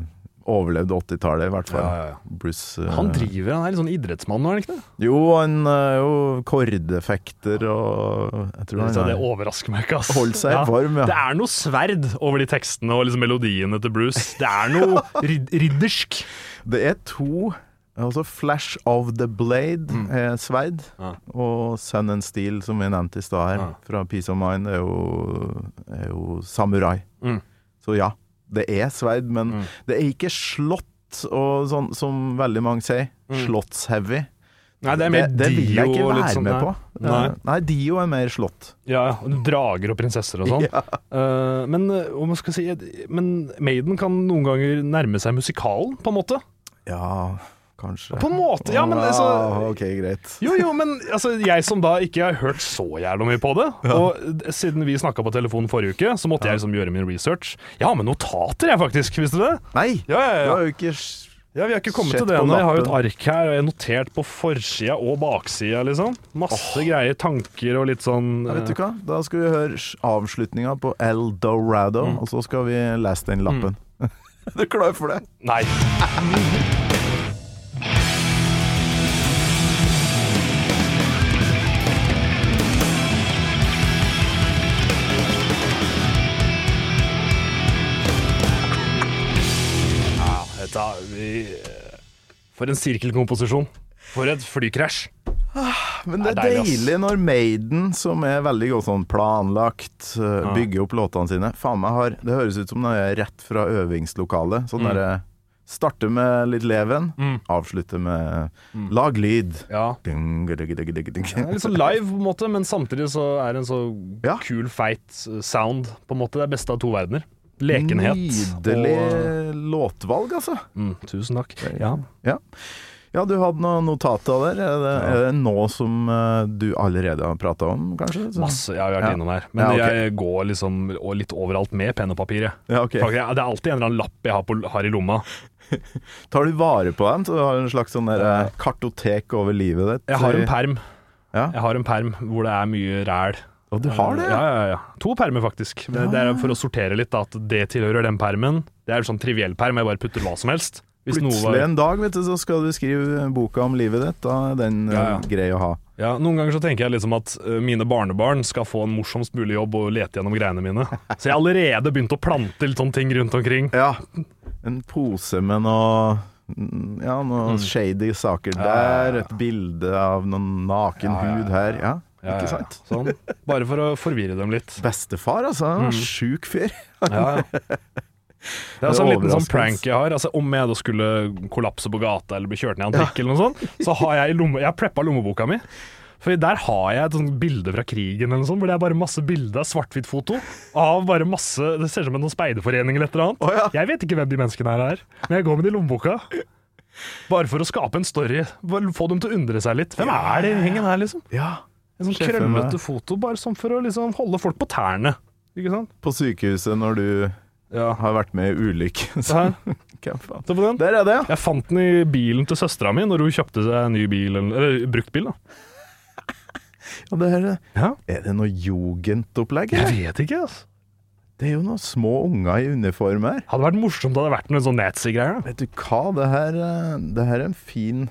overlevd 80-tallet, i hvert fall. Ja, ja, ja. Bruce uh, Han driver, han er litt sånn idrettsmann nå, er han ikke det? Jo, han er jo kordefekter og Jeg tror han det er overrasker meg ikke, ass. Holdt seg ja. varm, ja. Det er noe sverd over de tekstene og liksom melodiene til Bruce. Det er noe rid riddersk. Det er to Altså Flash of the Blade er sverd, Mm. Ja. og Sun and Steel, som vi nevnte i stad her, Ja. fra Peace of Mind, er jo, er jo samurai. Mm. Så ja, det er sverd, men Mm. det er ikke slått, og sånn som veldig mange sier. Mm. Slottsheavy. Nei, det er mer det, det vil jeg ikke være sånn, med på. Nei. Eh, Nei, Dio er mer slått. Ja, ja. Drager og prinsesser og sånn. Ja. Uh, men eh, si Men Maiden kan noen ganger nærme seg musikalen, på en måte. ja, kanskje. På en måte, ja, men altså Ah, Ok, greit. Jo, jo, men altså, jeg som da ikke har hørt så jævla mye på det, og siden vi snakka på telefonen forrige uke, så måtte jeg liksom gjøre min research. Jeg har med notater, jeg, faktisk. Visste du det? Nei, Ja, ja, ja. har jo ikke Ja, Vi har ikke kommet til det ennå. Jeg har jo et ark her, og jeg har notert på forsida og baksida, liksom. Masse greier, tanker og litt sånn ja, Vet du eh, hva? Da skal vi høre avslutninga på El Dorado, Mm. og så skal vi lese den lappen. er du klar for det? Nei. For en sirkelkomposisjon. For et flykrasj. Men det er deilig, deilig når Maiden, som er veldig godt sånn planlagt, uh, bygger opp låtene sine Faen meg har Det høres ut som det er rett fra øvingslokalet. Sånn Mm. derre Starte med litt leven, Mm. avslutte med lag lyd. Ja. Ding, ding, ding, er litt sånn live, på en måte, men samtidig så er det en så Ja. kul, feit eh, sound. På en måte det er beste av to verdener. Lekenhet. Nydelig låtvalg, altså. Mm, tusen takk. Ja. Ja. ja, du hadde noen notater der. Er det, er det nå som eh, du allerede har prata om, kanskje? Så- Masse. Ja, vi har vært Ja. innom her. Men Ja, okay. jeg går liksom litt overalt med penn og papir. Ja, okay. Det er alltid en eller annen lapp jeg har, på, har i lomma. Tar du vare på dem, så du har en slags sånn der, eh, kartotek over livet ditt? Jeg har en perm. Ja. Jeg har en perm hvor det er mye ræl. Og du har det? Ja, ja, ja. To permer, faktisk. Det, det er for å sortere litt, da, at det tilhører den permen. Det er en sånn triviell perm, jeg bare putter hva som helst. Hvis Plutselig var en dag vet du, så skal du skrive boka om livet ditt. Da er den eh, Ja, ja. grei å ha. Ja, Noen ganger så tenker jeg liksom at uh, mine barnebarn skal få en morsomst mulig jobb og lete gjennom greiene mine. Så jeg har allerede begynt å plante litt sånne ting rundt omkring. Ja. En pose med noe ja, Ja, mm. shady saker. Ja, ja, ja. der. Et bilde av noen naken Ja, ja, ja. hud her. Ja, Ja, ja, ikke ja. sant? Sånn. Bare for å forvirre dem litt. Bestefar, altså. Han var Sjuk fyr. Ja, ja. Det er altså en liten sånn prank jeg har. Altså, om jeg da skulle kollapse på gata eller bli kjørt ned i en trikk eller noe sånt, så har jeg, lomme, jeg har preppa lommeboka mi. For der har jeg et sånt bilde fra krigen eller noe sånt, hvor det er bare masse bilder av svart-hvitt-foto. Av bare masse Det ser ut som en sånn speiderforening eller et eller annet. Oh, ja. Jeg vet ikke hvem de menneskene her er, men jeg går med det i lommeboka. Bare for å skape en story. Få dem til å undre seg litt. Hvem er det gjengen her, liksom? Ja. En sånn krøllete foto, bare sånn for å liksom holde folk på tærne. Ikke sant? På sykehuset når du Ja. har vært med i ulykke. Der er det, ja. Jeg fant den i bilen til søstera mi når hun kjøpte seg en ny bil, eller, brukt bruktbil. da. ja det her, Ja. er det noe jugendopplegg? Jeg vet ikke, altså. Det er jo noen små unger i uniform her. Hadde vært morsomt om det hadde vært noen sånn nazi-greier. Vet du hva, det her, eh, det her er en fin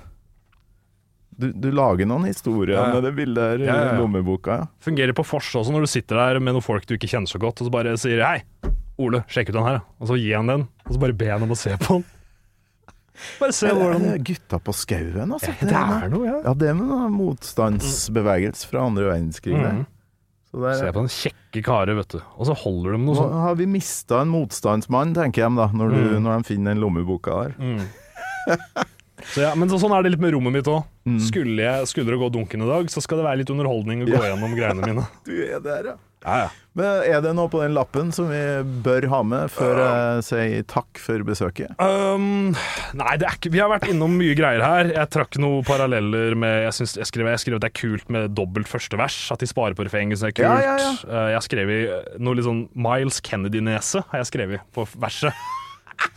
du, du lager noen historier Ja, med det bildet her i Ja, ja, lommeboka. Fungerer på fors også, når du sitter der med noen folk du ikke kjenner så godt, og så bare sier 'hei, Ole, sjekk ut den her', og så gir han den, og så bare ber han om å se på den. Bare se Det hvordan gutta på skauen, altså. Det er noe, ja. Ja, det med noe motstandsbevegelse fra andre verdenskrig. det. Mhm. Der, Se på den kjekke karen, vet du. Og så holder de noe Nå sånn. har vi mista en motstandsmann, tenker jeg da, når, du, Mm. når de finner den lommeboka der. Så ja, men så, sånn er det litt med rommet mitt òg. Mm. Skulle, jeg- skulle det gå dunken i dag, så skal det være litt underholdning å gå gjennom greiene mine. Du er der, ja. Ja, ja. Men er det noe på den lappen som vi bør ha med før jeg sier takk for besøket? Um, nei, det er ikke, vi har vært innom mye greier her. Jeg trakk noen paralleller med Jeg, synes, jeg, skrev, jeg skrev at det er kult med dobbelt første vers. At de sparer på refrenget, så det er Ja, kult. ja, ja. Uh, jeg har skrevet noe litt sånn Miles Kennedy-nese, har jeg skrevet på verset.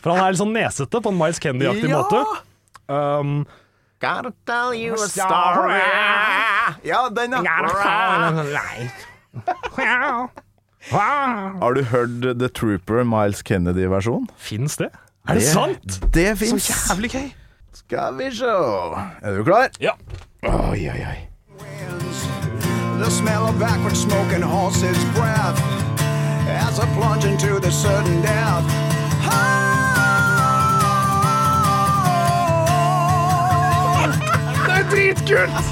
For han er litt sånn nesete på en Miles Kennedy-aktig Ja! måte. Um, Gotta tell you a story. Ja, den, ja. Har du hørt The Trooper Miles Kennedy-versjon? Fins det? Er det, sant? Det Så jævlig gøy. Skal vi se Er du klar? Ja. Oi, oi, oi. The smell of backward smoke and horse's breath as I plunge into the sudden death. Dritkult!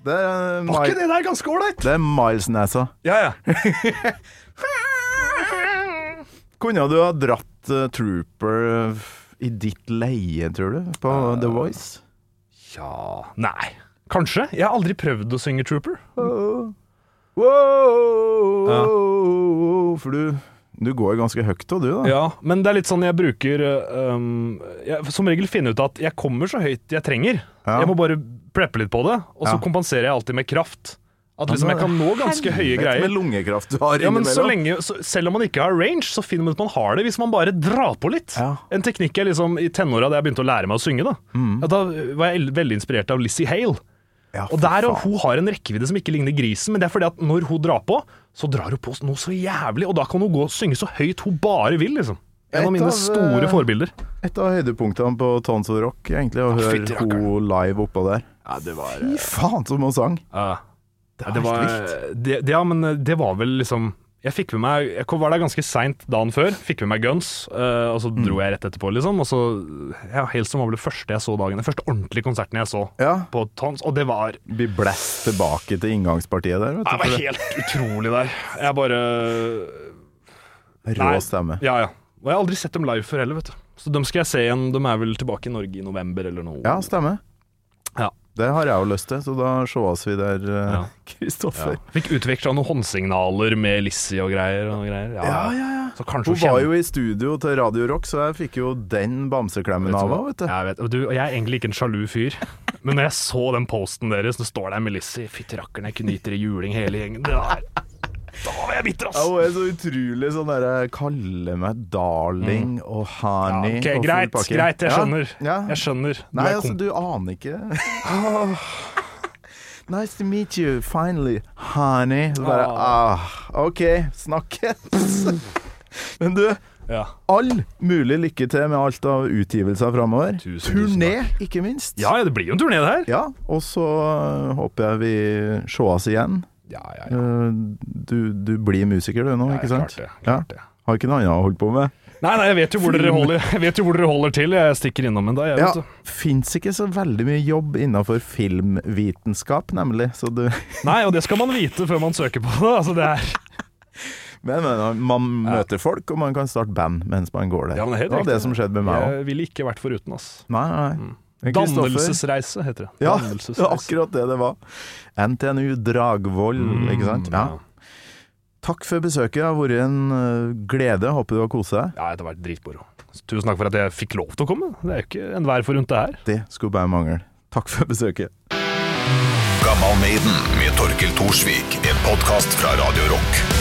Det er, Var ikke det der ganske ålreit? det er Miles-nesa. Ja, ja. Kunne du ha dratt eh, Trooper eh, i ditt leie, tror du, på The Voice? Ja Nei. Kanskje. Jeg har aldri prøvd å synge Trooper. Wow, For du, du går ganske høyt, òg, du, da. Ja, men det er litt sånn jeg bruker uh, um, jeg, Som regel finner ut at jeg kommer så høyt jeg trenger. Ja. Jeg må bare preppe litt på det, og så Ja. kompenserer jeg alltid med kraft. At liksom jeg kan nå ganske høye greier. Med lungekraft du har Ja, men så lenge, så, Selv om man ikke har range, så finner man ut man har det hvis man bare drar på litt. Ja. En teknikk jeg liksom i tenåra da jeg begynte å lære meg å synge, da, Mm. ja, da var jeg veldig inspirert av Lizzie Hale. Ja, Og der. Hun har en rekkevidde som ikke ligner grisen, men det er fordi at når hun drar på, så drar hun på noe så jævlig, og da kan hun gå og synge så høyt hun bare vil, liksom. En Et av mine av, store eh, forbilder. Et av høydepunktene på Tons of Rock, egentlig, å høre henne live oppå der. Ja, det var Fy faen, som hun sang! det, det var helt vilt. det, Ja, men det var vel liksom Jeg fikk med meg Jeg var der ganske seint dagen før, fikk med meg Guns, uh, og så Mm. dro jeg rett etterpå, liksom. Og så Ja, Hailstorm var vel det første jeg så dagen. Den første ordentlige konserten jeg så Ja. på Tons, og det var Blir blæst tilbake til inngangspartiet der, vet du. Det var helt utrolig der. Jeg bare Rå stemme. Ja, ja. Og jeg har aldri sett dem live før heller, vet du. Så dem skal jeg se igjen. De er vel tilbake i Norge i november eller noe. Ja, stemmer. Det har jeg jo lyst til, så da sees vi der, Kristoffer. Ja. Ja. Fikk utveksla noen håndsignaler med Lizzie og greier. Og greier. Ja. Ja, ja, Hun var jo i studio til Radio Rock, så jeg fikk jo den bamseklemmen av henne, vet du. Jeg, vet, du, og jeg er egentlig ikke en sjalu fyr, men når jeg så den posten deres, så står der med Lizzie Fytti rakkeren, jeg kunne gitt dere juling hele gjengen. Det der. Da var jeg bitter, ass! Ja, hun er så utrolig sånn derre Kalle meg darling og honey. ja, Ok, og full greit, pakke. greit, jeg skjønner. Ja, Jeg skjønner. Du Nei, altså, du aner ikke. Nice to meet you, finally, honey. Så bare, ah, OK, snakkes. Men du, ja. all mulig lykke til med alt av utgivelser framover. Turné, ikke minst. ja, ja, det blir jo en turné, det her. Ja, og så øh, håper jeg vi sees igjen. Ja, ja, ja. Du, du blir musiker du nå, Ja, ikke sant? klart det, klart det. Har ikke noe annet å holde på med. Nei, nei, jeg vet jo hvor dere holder, jeg vet jo hvor dere holder til. Jeg stikker innom en dag, jeg, Ja. Fins ikke så veldig mye jobb innenfor filmvitenskap, nemlig. Så du Nei, og det skal man vite før man søker på det. Altså, det er Men, men man møter folk, og man kan starte band mens man går der. Ja, men det det var det som skjedde med meg òg. Jeg ville ikke vært foruten, ass. Nei, nei. nei. Dannelsesreise heter det. Ja, det var akkurat det det var. NTNU Dragvoll, ikke sant? Ja. Takk for besøket. Det har vært en øh, glede. Håper du har kost deg. Ja, det har vært dritmoro. Tusen takk for at jeg fikk lov til å komme. Det er jo ikke enhver forunt, det her. Det skulle bare mangle. Takk for besøket. Gammal Maiden med Torkel Thorsvik, en podkast fra Radio Rock.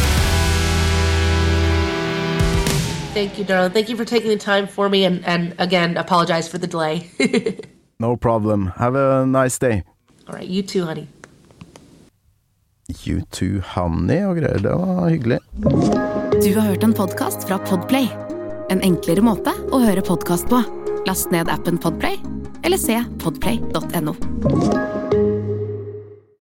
Thank you, darling. Thank you for taking the time for me, and, and again, apologize for the delay. No problem. Have a nice day. All right, you too, honey. You too, honey og greier. Det var hyggelig. Du har hørt en podkast fra Podplay. En enklere måte å høre podkast på. Last ned appen Podplay, eller se podplay.no.